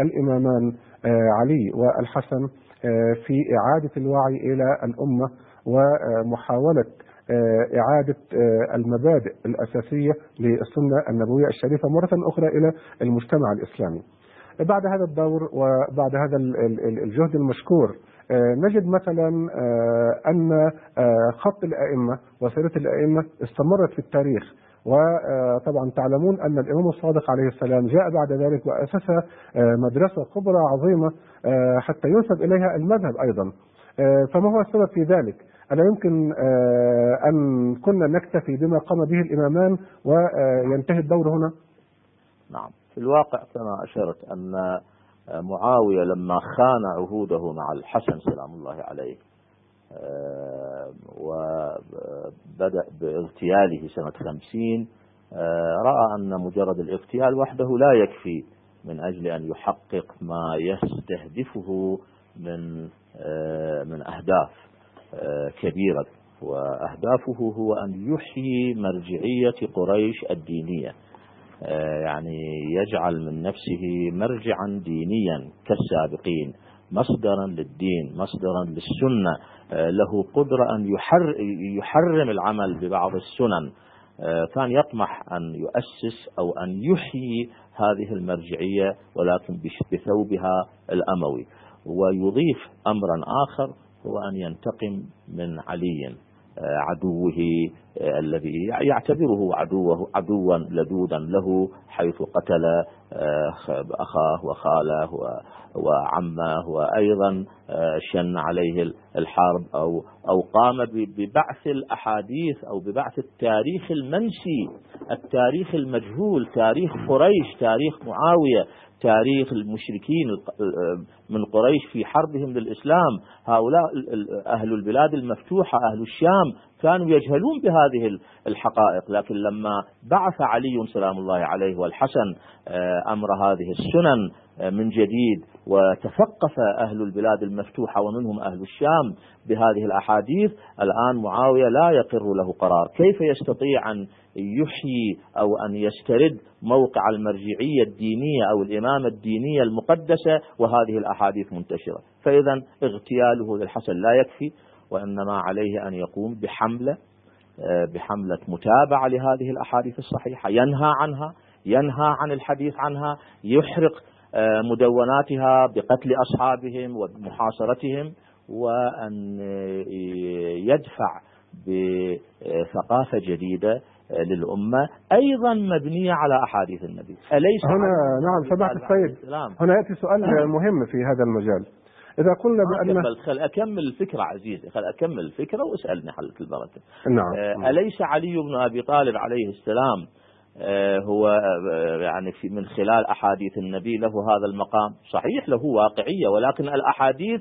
الإمامان علي والحسن في إعادة الوعي إلى الأمة ومحاولة إعادة المبادئ الأساسية للسنة النبوية الشريفة مرة أخرى إلى المجتمع الإسلامي. بعد هذا الدور وبعد هذا الجهد المشكور نجد مثلا أن خط الأئمة وسيرة الأئمة استمرت في التاريخ. وطبعا تعلمون أن الإمام الصادق عليه السلام جاء بعد ذلك وأسس مدرسة كبرى عظيمة حتى ينسب إليها المذهب أيضا. فما هو السبب في ذلك؟ ألا يمكن أن كنا نكتفي بما قام به الإمامان وينتهي الدور هنا؟ نعم في الواقع كما أشرت أن معاوية لما خان عهوده مع الحسن سلام الله عليه وبدأ باغتياله سنة خمسين رأى أن مجرد الاغتيال وحده لا يكفي من أجل أن يحقق ما يستهدفه من من أهداف كبيرة وأهدافه هو أن يحيي مرجعية قريش الدينية. يعني يجعل من نفسه مرجعا دينيا كالسابقين مصدرا للدين مصدرا للسنة. له قدرة أن يحرم العمل ببعض السنن. كان يطمح أن يؤسس أو أن يحيي هذه المرجعية ولكن بثوبها الأموي. ويضيف أمرا آخر هو أن ينتقم من علي عدوه الذي يعتبره عدوه عدوا لدودا له حيث قتل أخاه وخاله وعمه وأيضا شن عليه الحرب أو أو قام ببعث الأحاديث أو ببعث التاريخ المنسي التاريخ المجهول تاريخ قريش تاريخ معاوية تاريخ المشركين من قريش في حربهم للإسلام. هؤلاء أهل البلاد المفتوحة أهل الشام كانوا يجهلون بهذه الحقائق. لكن لما بعث علي سلام الله عليه والحسن أمر هذه السنن من جديد وتثقف أهل البلاد المفتوحة ومنهم أهل الشام بهذه الأحاديث الآن معاوية لا يقر له قرار. كيف يستطيع أن يحيي أو أن يسترد موقع المرجعية الدينية أو الإمامة الدينية المقدسة وهذه الأحاديث منتشرة؟ فإذا اغتياله للحسن لا يكفي وإنما عليه أن يقوم بحملة بحملة متابعة لهذه الأحاديث الصحيحة. ينهى عنها ينهى عن الحديث عنها يحرق مدوناتها بقتل أصحابهم ومحاصرتهم وأن يدفع بثقافة جديدة للأمة أيضا مبنية على أحاديث النبي. أليس هنا نعم سمعت السيد. هنا يأتي سؤال مهم في هذا المجال. إذا قلنا بأن خل أكمل الفكرة عزيزي خل أكمل الفكرة واسألني حلة البركة نعم. أليس علي بن أبي طالب عليه السلام هو يعني في من خلال أحاديث النبي له هذا المقام. صحيح له واقعية ولكن الأحاديث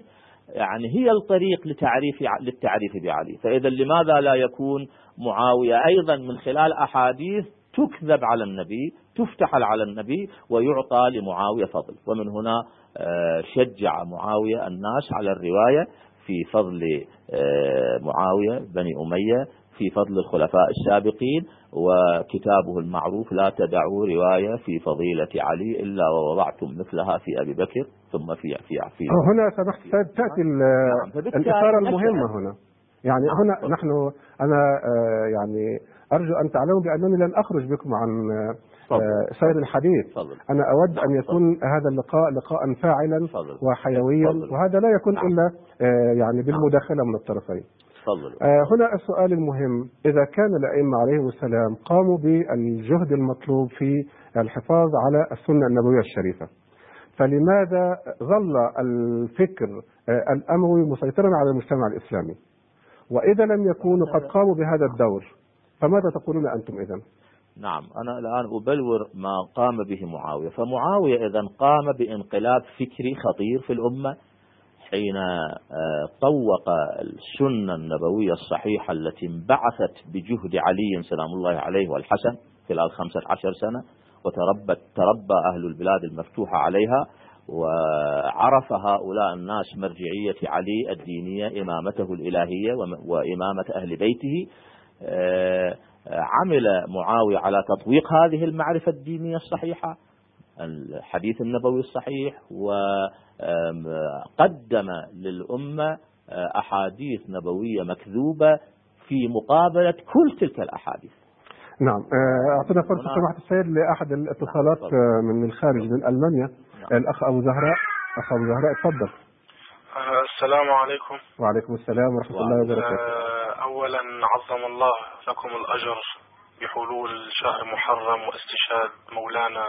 يعني هي الطريق لتعريف للتعريف بعلي. فإذا لماذا لا يكون معاوية أيضا من خلال أحاديث تكذب على النبي تفتح على النبي ويعطى لمعاوية فضل؟ ومن هنا شجع معاوية الناس على الرواية في فضل معاوية بني أمية في فضل الخلفاء السابقين. وكتابه المعروف لا تدعوا رواية في فضيلة علي إلا ووضعتم مثلها في أبي بكر ثم في في في هنا سمحت سيد تأتي نعم. الإثارة المهمة هنا يعني هنا نحن أنا يعني أرجو أن تعلموا بأنني لن أخرج بكم عن سير الحديث فضل. أنا أود أن يكون هذا اللقاء لقاء فاعلا فضل. وحيويا فضل. وهذا لا يكون نعم. إلا يعني بالمداخلة من الطرفين تفضل هنا السؤال المهم. إذا كان الأئمة عليهم السلام قاموا بالجهد المطلوب في الحفاظ على السنة النبوية الشريفة فلماذا ظل الفكر الأموي مسيطرا على المجتمع الإسلامي؟ وإذا لم يكونوا قد قاموا بهذا الدور فماذا تقولون أنتم إذا نعم أنا الآن أبلور ما قام به معاوية. فمعاوية إذا قام بانقلاب فكري خطير في الأمة. حين طوق السنة النبوية الصحيحة التي انبعثت بجهد علي سلام الله عليه والحسن خلال خمسة عشر سنة وتربت تربى أهل البلاد المفتوحة عليها وعرف هؤلاء الناس مرجعية علي الدينية إمامته الإلهية وإمامة أهل بيته. عمل معاوية على تطويق هذه المعرفة الدينية الصحيحة. الحديث النبوي الصحيح وقدم للأمة أحاديث نبوية مكذوبة في مقابلة كل تلك الأحاديث. نعم أعطينا فرصة سماحة السيد لأحد الاتصالات من الخارج من ألمانيا. الأخ أبو زهراء. أخ أبو زهراء تفضل. السلام عليكم. وعليكم السلام ورحمة الله وبركاته. أولا عظم الله لكم الأجر بحلول شهر محرم واستشهاد مولانا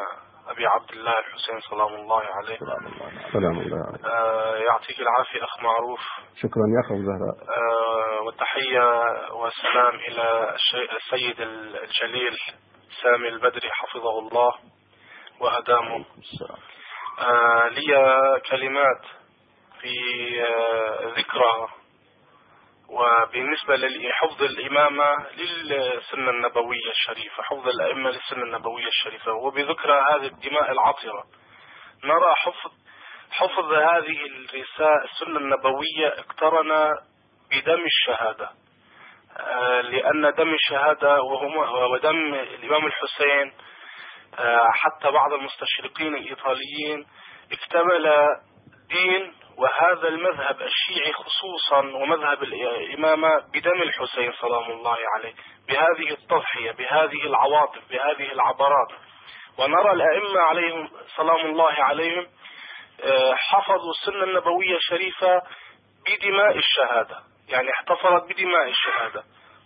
أبي عبد الله الحسين سلام الله عليه. سلام الله سلام الله آه يعطيك العافية أخ معروف. شكرا يا أخ زهراء. آه والتحية والسلام إلى السيد الجليل سامي البدري حفظه الله وأدامه. آه لي كلمات في آه ذكرى وبالنسبة لحفظ الإمامة للسنة النبوية الشريفة حفظ الأئمة للسنة النبوية الشريفة وبذكرى هذه الدماء العطرة. نرى حفظ حفظ هذه الرسالة السنة النبوية اقترن بدم الشهادة. لأن دم الشهادة ودم الإمام الحسين آه، حتى بعض المستشرقين الإيطاليين اكتمل دين وهذا المذهب الشيعي خصوصا ومذهب الإمامة بدم الحسين سلام الله عليه بهذه التضحية بهذه العواطف بهذه العبرات. ونرى الأئمة عليهم سلام الله عليهم آه، حفظوا السنة النبوية الشريفة بدماء الشهادة. يعني احتفظت بدماء الشهادة.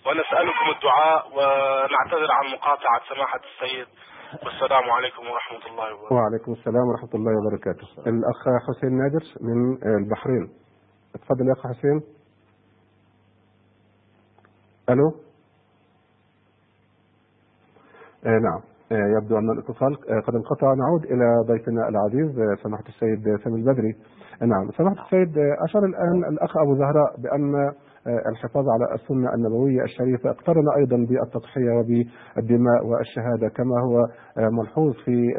ونسألكم الدعاء ونعتذر عن مقاطعة سماحة السيد والسلام عليكم ورحمة الله وبركاته. وعليكم السلام ورحمة الله وبركاته. الأخ حسين نادر من البحرين. اتفضل يا أخ حسين. ألو؟ آه نعم. آه يبدو أن الاتصال آه قد انقطع. نعود إلى ضيفنا العزيز آه سماحة السيد سامي البدري. آه نعم. سماحة السيد آه أشار الآن الأخ أبو زهراء بأن الحفاظ على السنة النبوية الشريفة. اقترن أيضا بالتضحية وبالدماء والشهادة كما هو ملحوظ في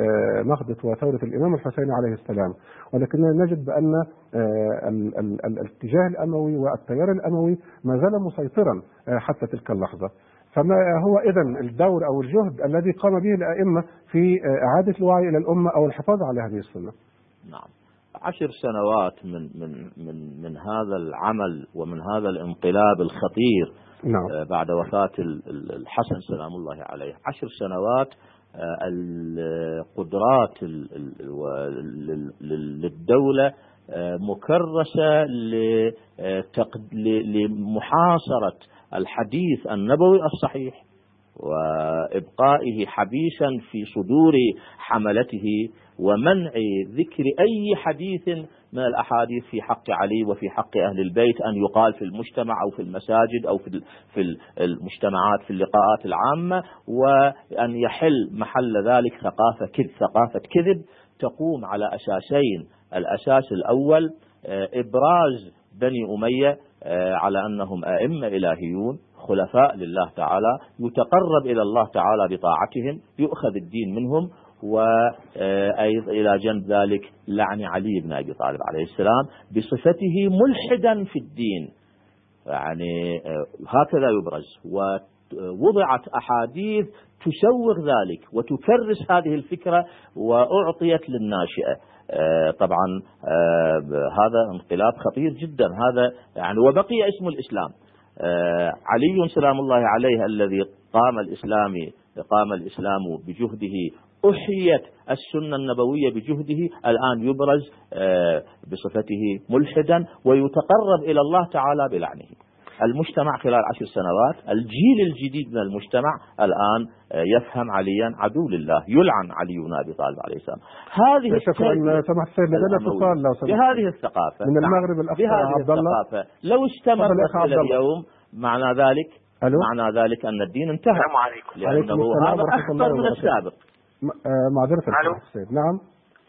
نهضة وثورة الإمام الحسين عليه السلام. ولكننا نجد بأن الاتجاه الأموي والتيار الأموي ما زال مسيطرا حتى تلك اللحظة. فما هو إذا الدور أو الجهد الذي قام به الأئمة في إعادة الوعي إلى الأمة أو الحفاظ على هذه السنة؟ نعم. عشر سنوات من من من من هذا العمل ومن هذا الانقلاب الخطير نعم. بعد وفاة الحسن سلام الله عليه عشر سنوات القدرات للدولة مكرسة لمحاصرة الحديث النبوي الصحيح وإبقائه حبيسا في صدور حملته ومنع ذكر أي حديث من الأحاديث في حق علي وفي حق أهل البيت أن يقال في المجتمع أو في المساجد أو في المجتمعات في اللقاءات العامة وأن يحل محل ذلك ثقافة كذب ثقافة كذب تقوم على أساسين. الأساس الأول إبراز بني أمية على أنهم أئمة إلهيون خلفاء لله تعالى يتقرب إلى الله تعالى بطاعتهم يؤخذ الدين منهم وأيضا إلى جنب ذلك لعن علي بن أبي طالب عليه السلام بصفته ملحدا في الدين. يعني هكذا يبرز. ووضعت أحاديث تسوغ ذلك وتكرس هذه الفكرة وأعطيت للناشئة. طبعا هذا انقلاب خطير جدا. هذا يعني وبقي اسم الإسلام. علي سلام الله عليه الذي قام الإسلامي قام الإسلام بجهده أحيت السنة النبوية بجهده الآن يبرز بصفته ملحدا ويتقرب إلى الله تعالى بلعنه. المجتمع خلال عشر سنوات الجيل الجديد من المجتمع الآن يفهم عليا عدو لله يلعن علي بن أبي طالب عليه السلام. هذه سمح السيد لدينا اتصال لو سمحت. بهذه الثقافة. من المغرب الأخ عبد الله. الثقافة. لو استمرت إلى اليوم معنى ذلك ألو؟ معنى ذلك أن الدين انتهى. السلام عليكم. لأنه هذا أخطر من. السابق. معذرة ألو؟ سماحة السيد نعم.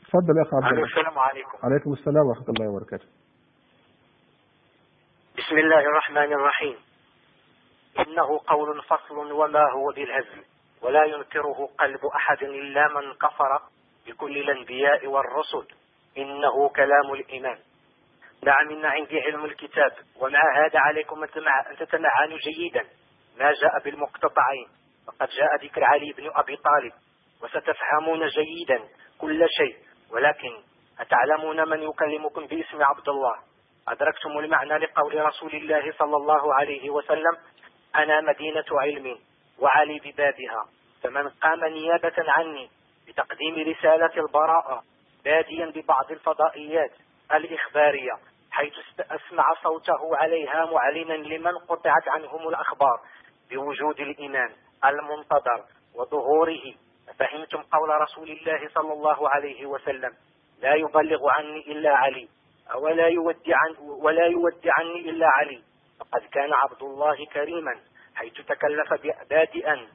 تفضل يا أخ عبد الله السلام عليكم. عليكم السلام ورحمة الله وبركاته. بسم الله الرحمن الرحيم. إنه قول فصل وما هو بالهزل ولا ينكره قلب أحد إلا من كفر بكل الأنبياء والرسل. إنه كلام الإيمان. نعم إن عندي علم الكتاب ومع هذا عليكم أن تتمعنوا جيدا. ما جاء بالمقتطعين. فقد جاء ذكر علي بن أبي طالب. وستفهمون جيدا كل شيء ولكن أتعلمون من يكلمكم باسم عبد الله؟ أدركتم المعنى لقول رسول الله صلى الله عليه وسلم أنا مدينة علم وعلي ببابها. فمن قام نيابة عني بتقديم رسالة البراءة باديا ببعض الفضائيات الإخبارية حيث أسمع صوته عليها معلنا لمن قطعت عنهم الأخبار بوجود الإمام المنتظر وظهوره فهمتم قول رسول الله صلى الله عليه وسلم لا يبلغ عني إلا علي ولا يودي عن ولا يودي عني إلا علي. فقد كان عبد الله كريما حيث تكلف بادئا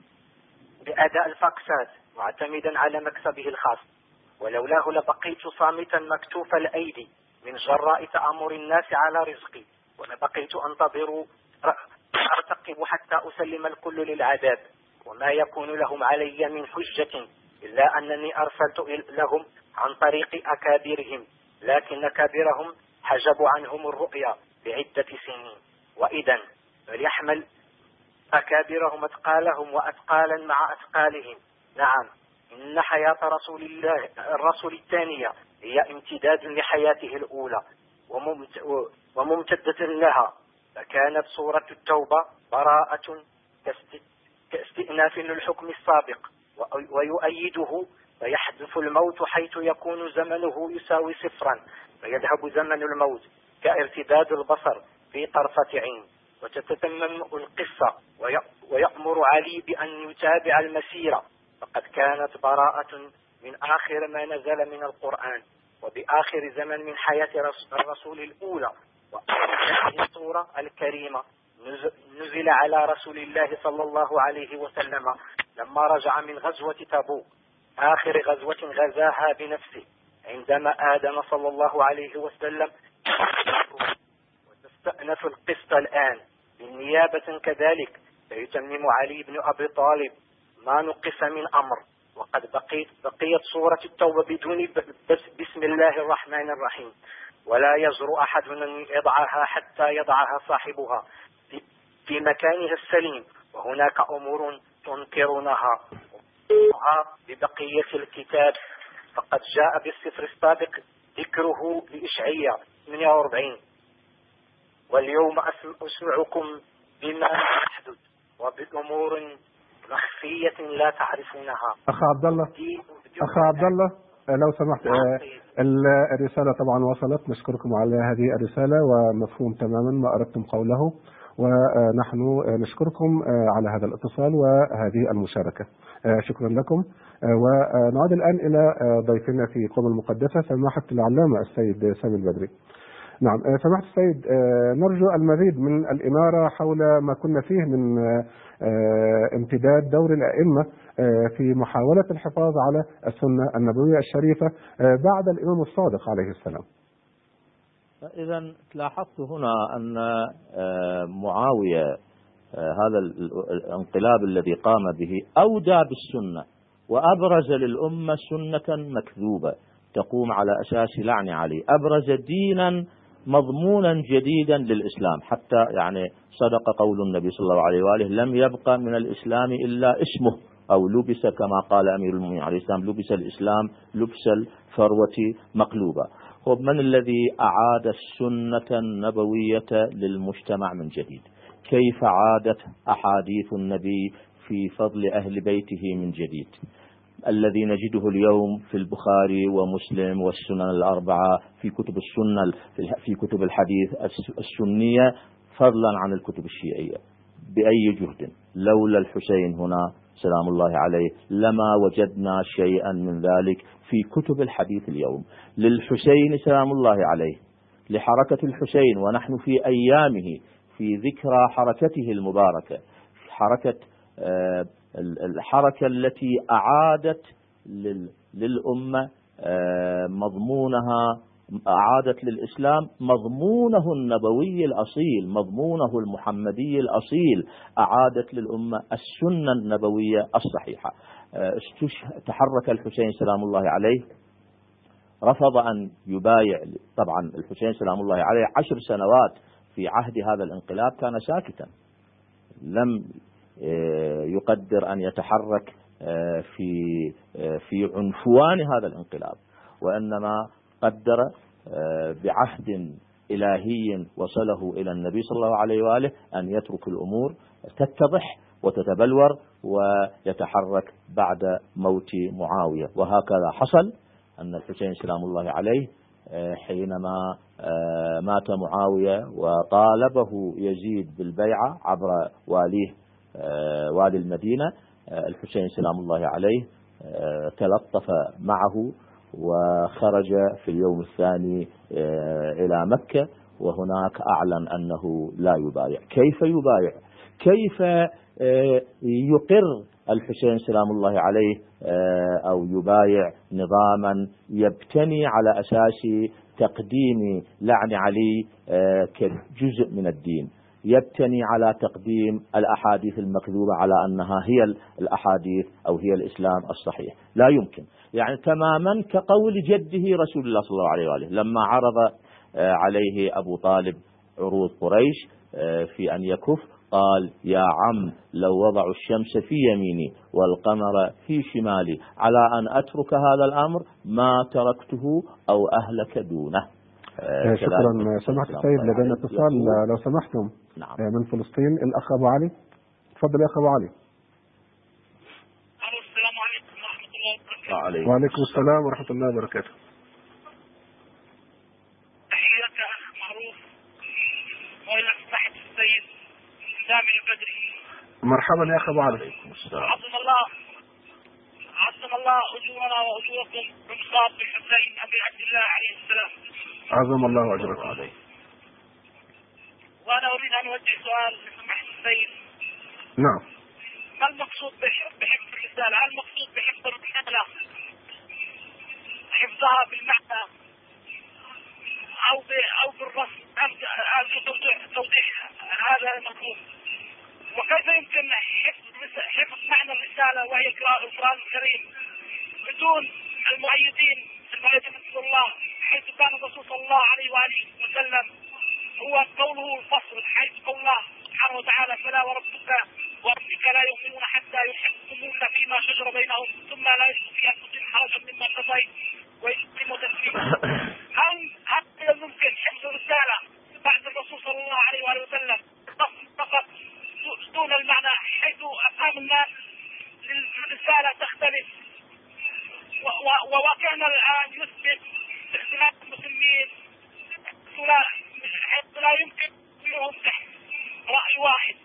بأداء الفاكسات معتمدا على مكسبه الخاص. ولولاه لبقيت صامتا مكتوف الأيدي من جراء تأمر الناس على رزقي. ولبقيت أنتظر أرتقب حتى أسلم الكل للعذاب. وما يكون لهم علي من حجة إلا أنني أرسلت لهم عن طريق أكابرهم لكن أكابرهم حجبوا عنهم الرؤيا بعدة سنين. وإذا فليحمل أكابرهم أثقالهم وأثقالا مع أثقالهم. نعم إن حياة رسول الله الرسول الثانية هي امتداد لحياته الأولى وممتدة لها. فكانت سورة التوبة براءة كاستئناف للحكم السابق ويؤيده فيحدث الموت حيث يكون زمنه يساوي صفرا فيذهب زمن الموت كارتداد البصر في طرفة عين. وتتتمم القصة ويأمر علي بأن يتابع المسيرة فقد كانت براءة من آخر ما نزل من القرآن وبآخر زمن من حياة الرسول الأولى وهذه السورة الكريمة نزل على رسول الله صلى الله عليه وسلم لما رجع من غزوة تبوك. آخر غزوة غزاها بنفسه. عندما آدم صلى الله عليه وسلم وتستأنف القسط الآن بالنيابة كذلك فيتمم علي بن أبي طالب ما نقص من أمر. وقد بقيت بقيت سورة التوبة بدون بس بسم الله الرحمن الرحيم. ولا يجرؤ أحد أن يضعها حتى يضعها صاحبها. في مكانها السليم وهناك أمور تنكرونها. ببقية الكتاب فقد جاء بالسفر السابق ذكره لإشعية 48 واليوم أسمعكم بما يحدث وبأمور مخفية لا تعرفونها. أخ عبد الله أخ عبد الله لو سمحت آه، الرسالة طبعا وصلت. نشكركم على هذه الرسالة ومفهوم تماما ما أردتم قوله. ونحن نشكركم على هذا الاتصال وهذه المشاركة. شكرا لكم. ونعود الآن إلى ضيفنا في قوم المقدسة سماحة العلامة السيد سامي البدري. نعم سماحة السيد نرجو المزيد من الإنارة حول ما كنا فيه من امتداد دور الأئمة في محاولة الحفاظ على السنة النبوية الشريفة بعد الإمام الصادق عليه السلام. إذا لاحظت هنا أن آه، معاوية آه، هذا الانقلاب الذي قام به أودى بالسنة وأبرز للأمة سنة مكذوبة تقوم على أساس لعن علي. أبرز دينا مضمونا جديدا للإسلام. حتى يعني صدق قول النبي صلى الله عليه وآله لم يبقى من الإسلام إلا اسمه. أو لبس كما قال أمير المؤمنين عليه السلام لبس الإسلام لبس الفروة مقلوبة. من الذي أعاد السنة النبوية للمجتمع من جديد؟ كيف عادت أحاديث النبي في فضل أهل بيته من جديد؟ الذي نجده اليوم في البخاري ومسلم والسنن الأربعة في كتب السنة في كتب الحديث السنية فضلا عن الكتب الشيعية بأي جهد؟ لولا الحسين هنا سلام الله عليه لما وجدنا شيئا من ذلك في كتب الحديث اليوم. للحسين سلام الله عليه لحركة الحسين ونحن في أيامه في ذكرى حركته المباركة. حركة آه، الحركة التي أعادت للأمة آه، مضمونها أعادت للإسلام مضمونه النبوي الأصيل مضمونه المحمدي الأصيل أعادت للأمة السنة النبوية الصحيحة. آه، تحرك الحسين سلام الله عليه رفض أن يبايع طبعا الحسين سلام الله عليه عشر سنوات في عهد هذا الانقلاب كان ساكتا. لم آه، يقدر أن يتحرك آه، في في عنفوان هذا الانقلاب. وإنما قدر بعهد إلهي وصله إلى النبي صلى الله عليه وآله أن يترك الأمور تتضح وتتبلور ويتحرك بعد موت معاوية. وهكذا حصل أن الحسين سلام الله عليه آه، حينما آه، مات معاوية وطالبه يزيد بالبيعة عبر واليه آه، والي المدينة الحسين سلام الله عليه تلطف معه وخرج في اليوم الثاني إلى مكة وهناك أعلن أنه لا يبايع. كيف يبايع؟ كيف آه، يقر الحسين سلام الله عليه آه، أو يبايع نظاما يبتني على أساس تقديم لعن علي آه، كجزء من الدين؟ يبتني على تقديم الأحاديث المكذوبة على أنها هي الأحاديث أو هي الإسلام الصحيح. لا يمكن. يعني تماما كقول جده رسول الله صلى الله عليه وآله. لما عرض عليه أبو طالب عروض قريش في أن يكف قال يا عم لو وضعوا الشمس في يميني والقمر في شمالي على أن أترك هذا الأمر ما تركته أو أهلك دونه. آه، شكرا. سمحت السيد لدينا اتصال. لو سمحتم. نعم. آه، من فلسطين الأخ أبو علي. تفضل يا أخ أبو علي. السلام عليكم ورحمة الله وبركاته. وعليكم وعليكم السلام. ورحمة الله وبركاته. تحياتك أخ معروف وإلى سماحة السيد سامي البدري. مرحبا يا أخ أبو علي. عليكم السلام. عظم الله عظم الله أجورنا وأجوركم بمصاب الحسين أبي عبد الله عليه السلام. عظم الله أجركم. عليه وأنا أريد أن أوجه سؤال لسماحة السيد نعم. ما المقصود بح- بحفظ الرسالة؟ هل المقصود بحفظ الرسالة حفظها بالمعنى أو ب... أو بالرسم؟ أم أم توضيح هذا المطلوب وكيف يمكن حفظ حفظ معنى الرسالة وهي قراءة القرآن الكريم بدون المؤيدين؟ المؤيدين رسول الله حيث كان الرسول صلى الله عليه وآله وسلم هو قوله الفصل حيث قول الله سبحانه وتعالى فلا وربك وربك لا يؤمنون حتى يحكموك فيما شجر بينهم ثم لا يجدوا في أنفسهم حرجا مما قضيت ويسلموا تسليما. هل هل ممكن حفظ الرسالة بعد الرسول صلى الله عليه وآله وسلم. فقط دون المعنى حيث أفهام الناس للرسالة تختلف. و- و- وواقعنا الآن يثبت اختلاف المسلمين لا حيث لا يمكن فيهم رأي واحد.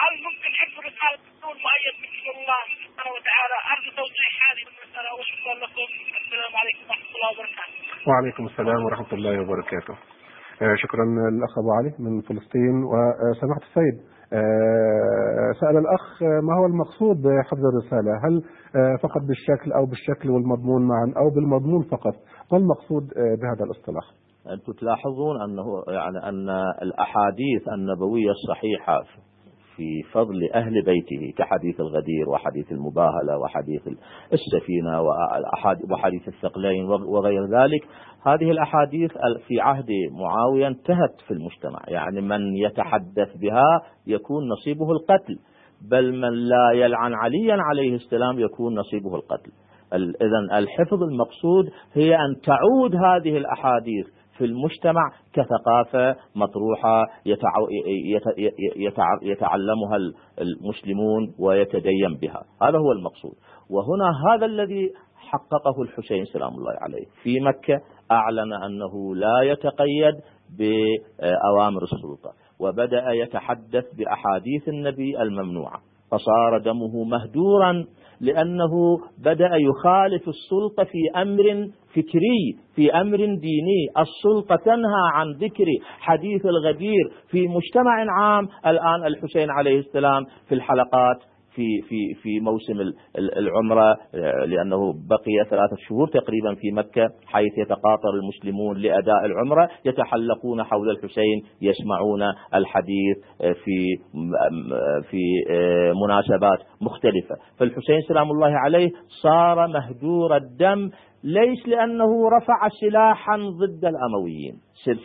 هل ممكن حفظ الرسالة بدون مؤيد من الله سبحانه وتعالى؟ أرجو توضيح هذه المسألة؟ وشكرا لكم السلام عليكم ورحمة الله وبركاته. وعليكم السلام ورحمة الله وبركاته. آه، شكرا الأخ أبو علي من فلسطين. وسمحت السيد آه، سأل الأخ آه، ما هو المقصود بحفظ الرسالة؟ هل آه، فقط بالشكل أو بالشكل والمضمون معا أو بالمضمون فقط؟ ما المقصود آه، بهذا الاصطلاح؟ أنتم تلاحظون أنه يعني أن الأحاديث النبوية الصحيحة في فضل أهل بيته كحديث الغدير وحديث المباهلة وحديث السفينة وحديث الثقلين وغير ذلك هذه الأحاديث في عهد معاوية انتهت في المجتمع. يعني من يتحدث بها يكون نصيبه القتل بل من لا يلعن عليا عليه السلام يكون نصيبه القتل. إذا الحفظ المقصود هي أن تعود هذه الأحاديث في المجتمع كثقافة مطروحة يتع- يت- يتع- يتعلمها المسلمون ويتدين بها. هذا هو المقصود. وهنا هذا الذي حققه الحسين سلام الله عليه. في مكة أعلن أنه لا يتقيد بأوامر السلطة وبدأ يتحدث بأحاديث النبي الممنوعة فصار دمه مهدورا لأنه بدأ يخالف السلطة في أمر فكري في أمر ديني. السلطة تنهى عن ذكر حديث الغدير في مجتمع عام. الآن الحسين عليه السلام في الحلقات في في في موسم ال- ال- العمرة آه، لأنه بقي ثلاثة شهور تقريبا في مكة حيث يتقاطر المسلمون لأداء العمرة يتحلقون حول الحسين يسمعون الحديث في في مناسبات مختلفة. فالحسين سلام الله عليه صار مهدور الدم ليس لأنه رفع سلاحا ضد الأمويين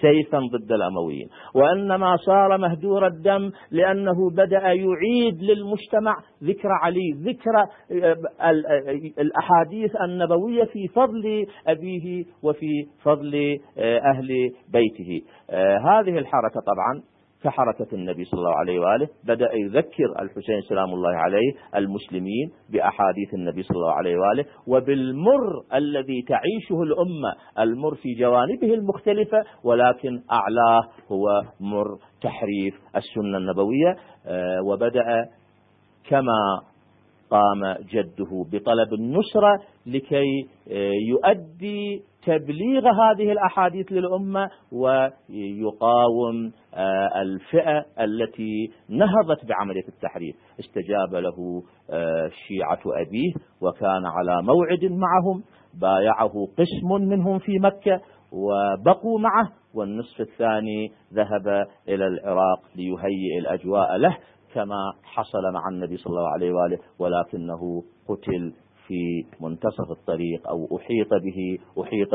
سيفا ضد الأمويين. وإنما صار مهدور الدم لأنه بدأ يعيد للمجتمع ذكر علي ذكر آه، ال- آه، الأحاديث النبوية في فضل أبيه وفي فضل آه، أهل بيته. آه، هذه الحركة طبعا كحركة النبي صلى الله عليه وآله. بدأ يذكر الحسين سلام الله عليه المسلمين بأحاديث النبي صلى الله عليه وآله وبالمر الذي تعيشه الأمة المر في جوانبه المختلفة ولكن أعلاه هو مر تحريف السنة النبوية. آه، وبدأ كما قام جده بطلب النصرة لكي آه، يؤدي تبليغ هذه الأحاديث للأمة ويقاوم آه، الفئة التي نهضت بعملية التحريف. استجاب له آه، شيعة أبيه وكان على موعد معهم بايعه قسم منهم في مكة وبقوا معه. والنصف الثاني ذهب إلى العراق ليهيئ الأجواء له كما حصل مع النبي صلى الله عليه وآله ولكنه قتل في منتصف الطريق أو أحيط به أحيط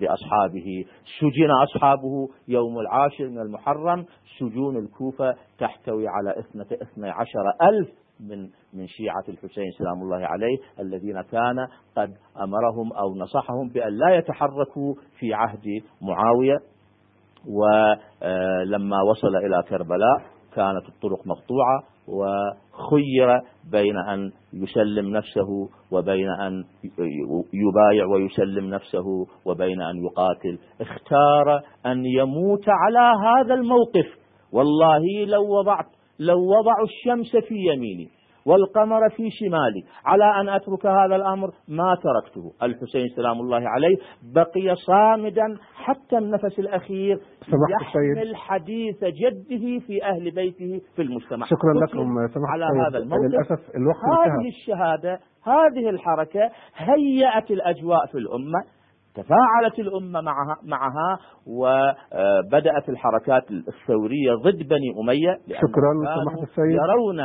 بأصحابه. سجن أصحابه يوم العاشر من المحرم. سجون الكوفة تحتوي على اثنى عشر ألف من من شيعة الحسين سلام الله عليه الذين كان قد أمرهم أو نصحهم بأن لا يتحركوا في عهد معاوية. ولما وصل إلى كربلاء كانت الطرق مقطوعة. وخير بين أن يسلم نفسه وبين أن يبايع ويسلم نفسه وبين أن يقاتل. اختار أن يموت على هذا الموقف. والله لو وضعت لو وضعوا الشمس في يميني. والقمر في شمالي. على أن أترك هذا الأمر ما تركته. الحسين سلام الله عليه بقي صامدا حتى النفس الأخير يحمل حديث جده في أهل بيته في المجتمع. شكرا لكم. سمحت على هذا الموقف. للأسف الوقت هذه الشهادة هذه الحركة هيأت الأجواء في الأمة تفاعلت الأمة معها, معها وبدأت الحركات الثورية ضد بني أمية شكرا. سمحت السيد. يرون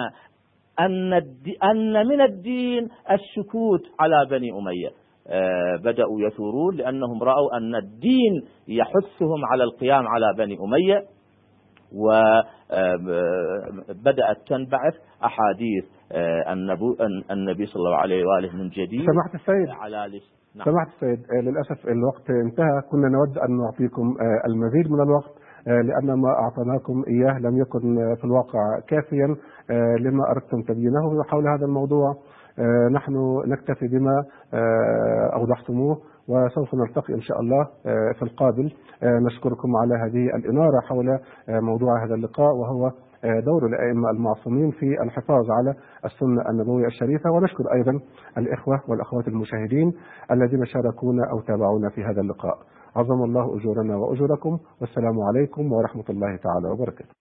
أن, أن من الدين السكوت على بني أمية. آه، بدأوا يثورون لأنهم رأوا أن الدين يحثهم على القيام على بني أمية وبدأت تنبعث أحاديث آه، النبي صلى الله عليه وآله من جديد. سمحت السيد. على لس... نعم. سمحت السيد. آه، للأسف الوقت انتهى. كنا نود أن نعطيكم المزيد من الوقت. لأن ما أعطيناكم إياه لم يكن في الواقع كافيا لما أردتم تبيينه حول هذا الموضوع. نحن نكتفي بما أوضحتموه وسوف نلتقي إن شاء الله في القابل. نشكركم على هذه الإنارة حول موضوع هذا اللقاء وهو دور الأئمة المعصومين في الحفاظ على السنة النبوية الشريفة. ونشكر أيضا الإخوة والأخوات المشاهدين الذين شاركونا أو تابعونا في هذا اللقاء. عظم الله أجورنا وأجوركم والسلام عليكم ورحمة الله تعالى وبركاته.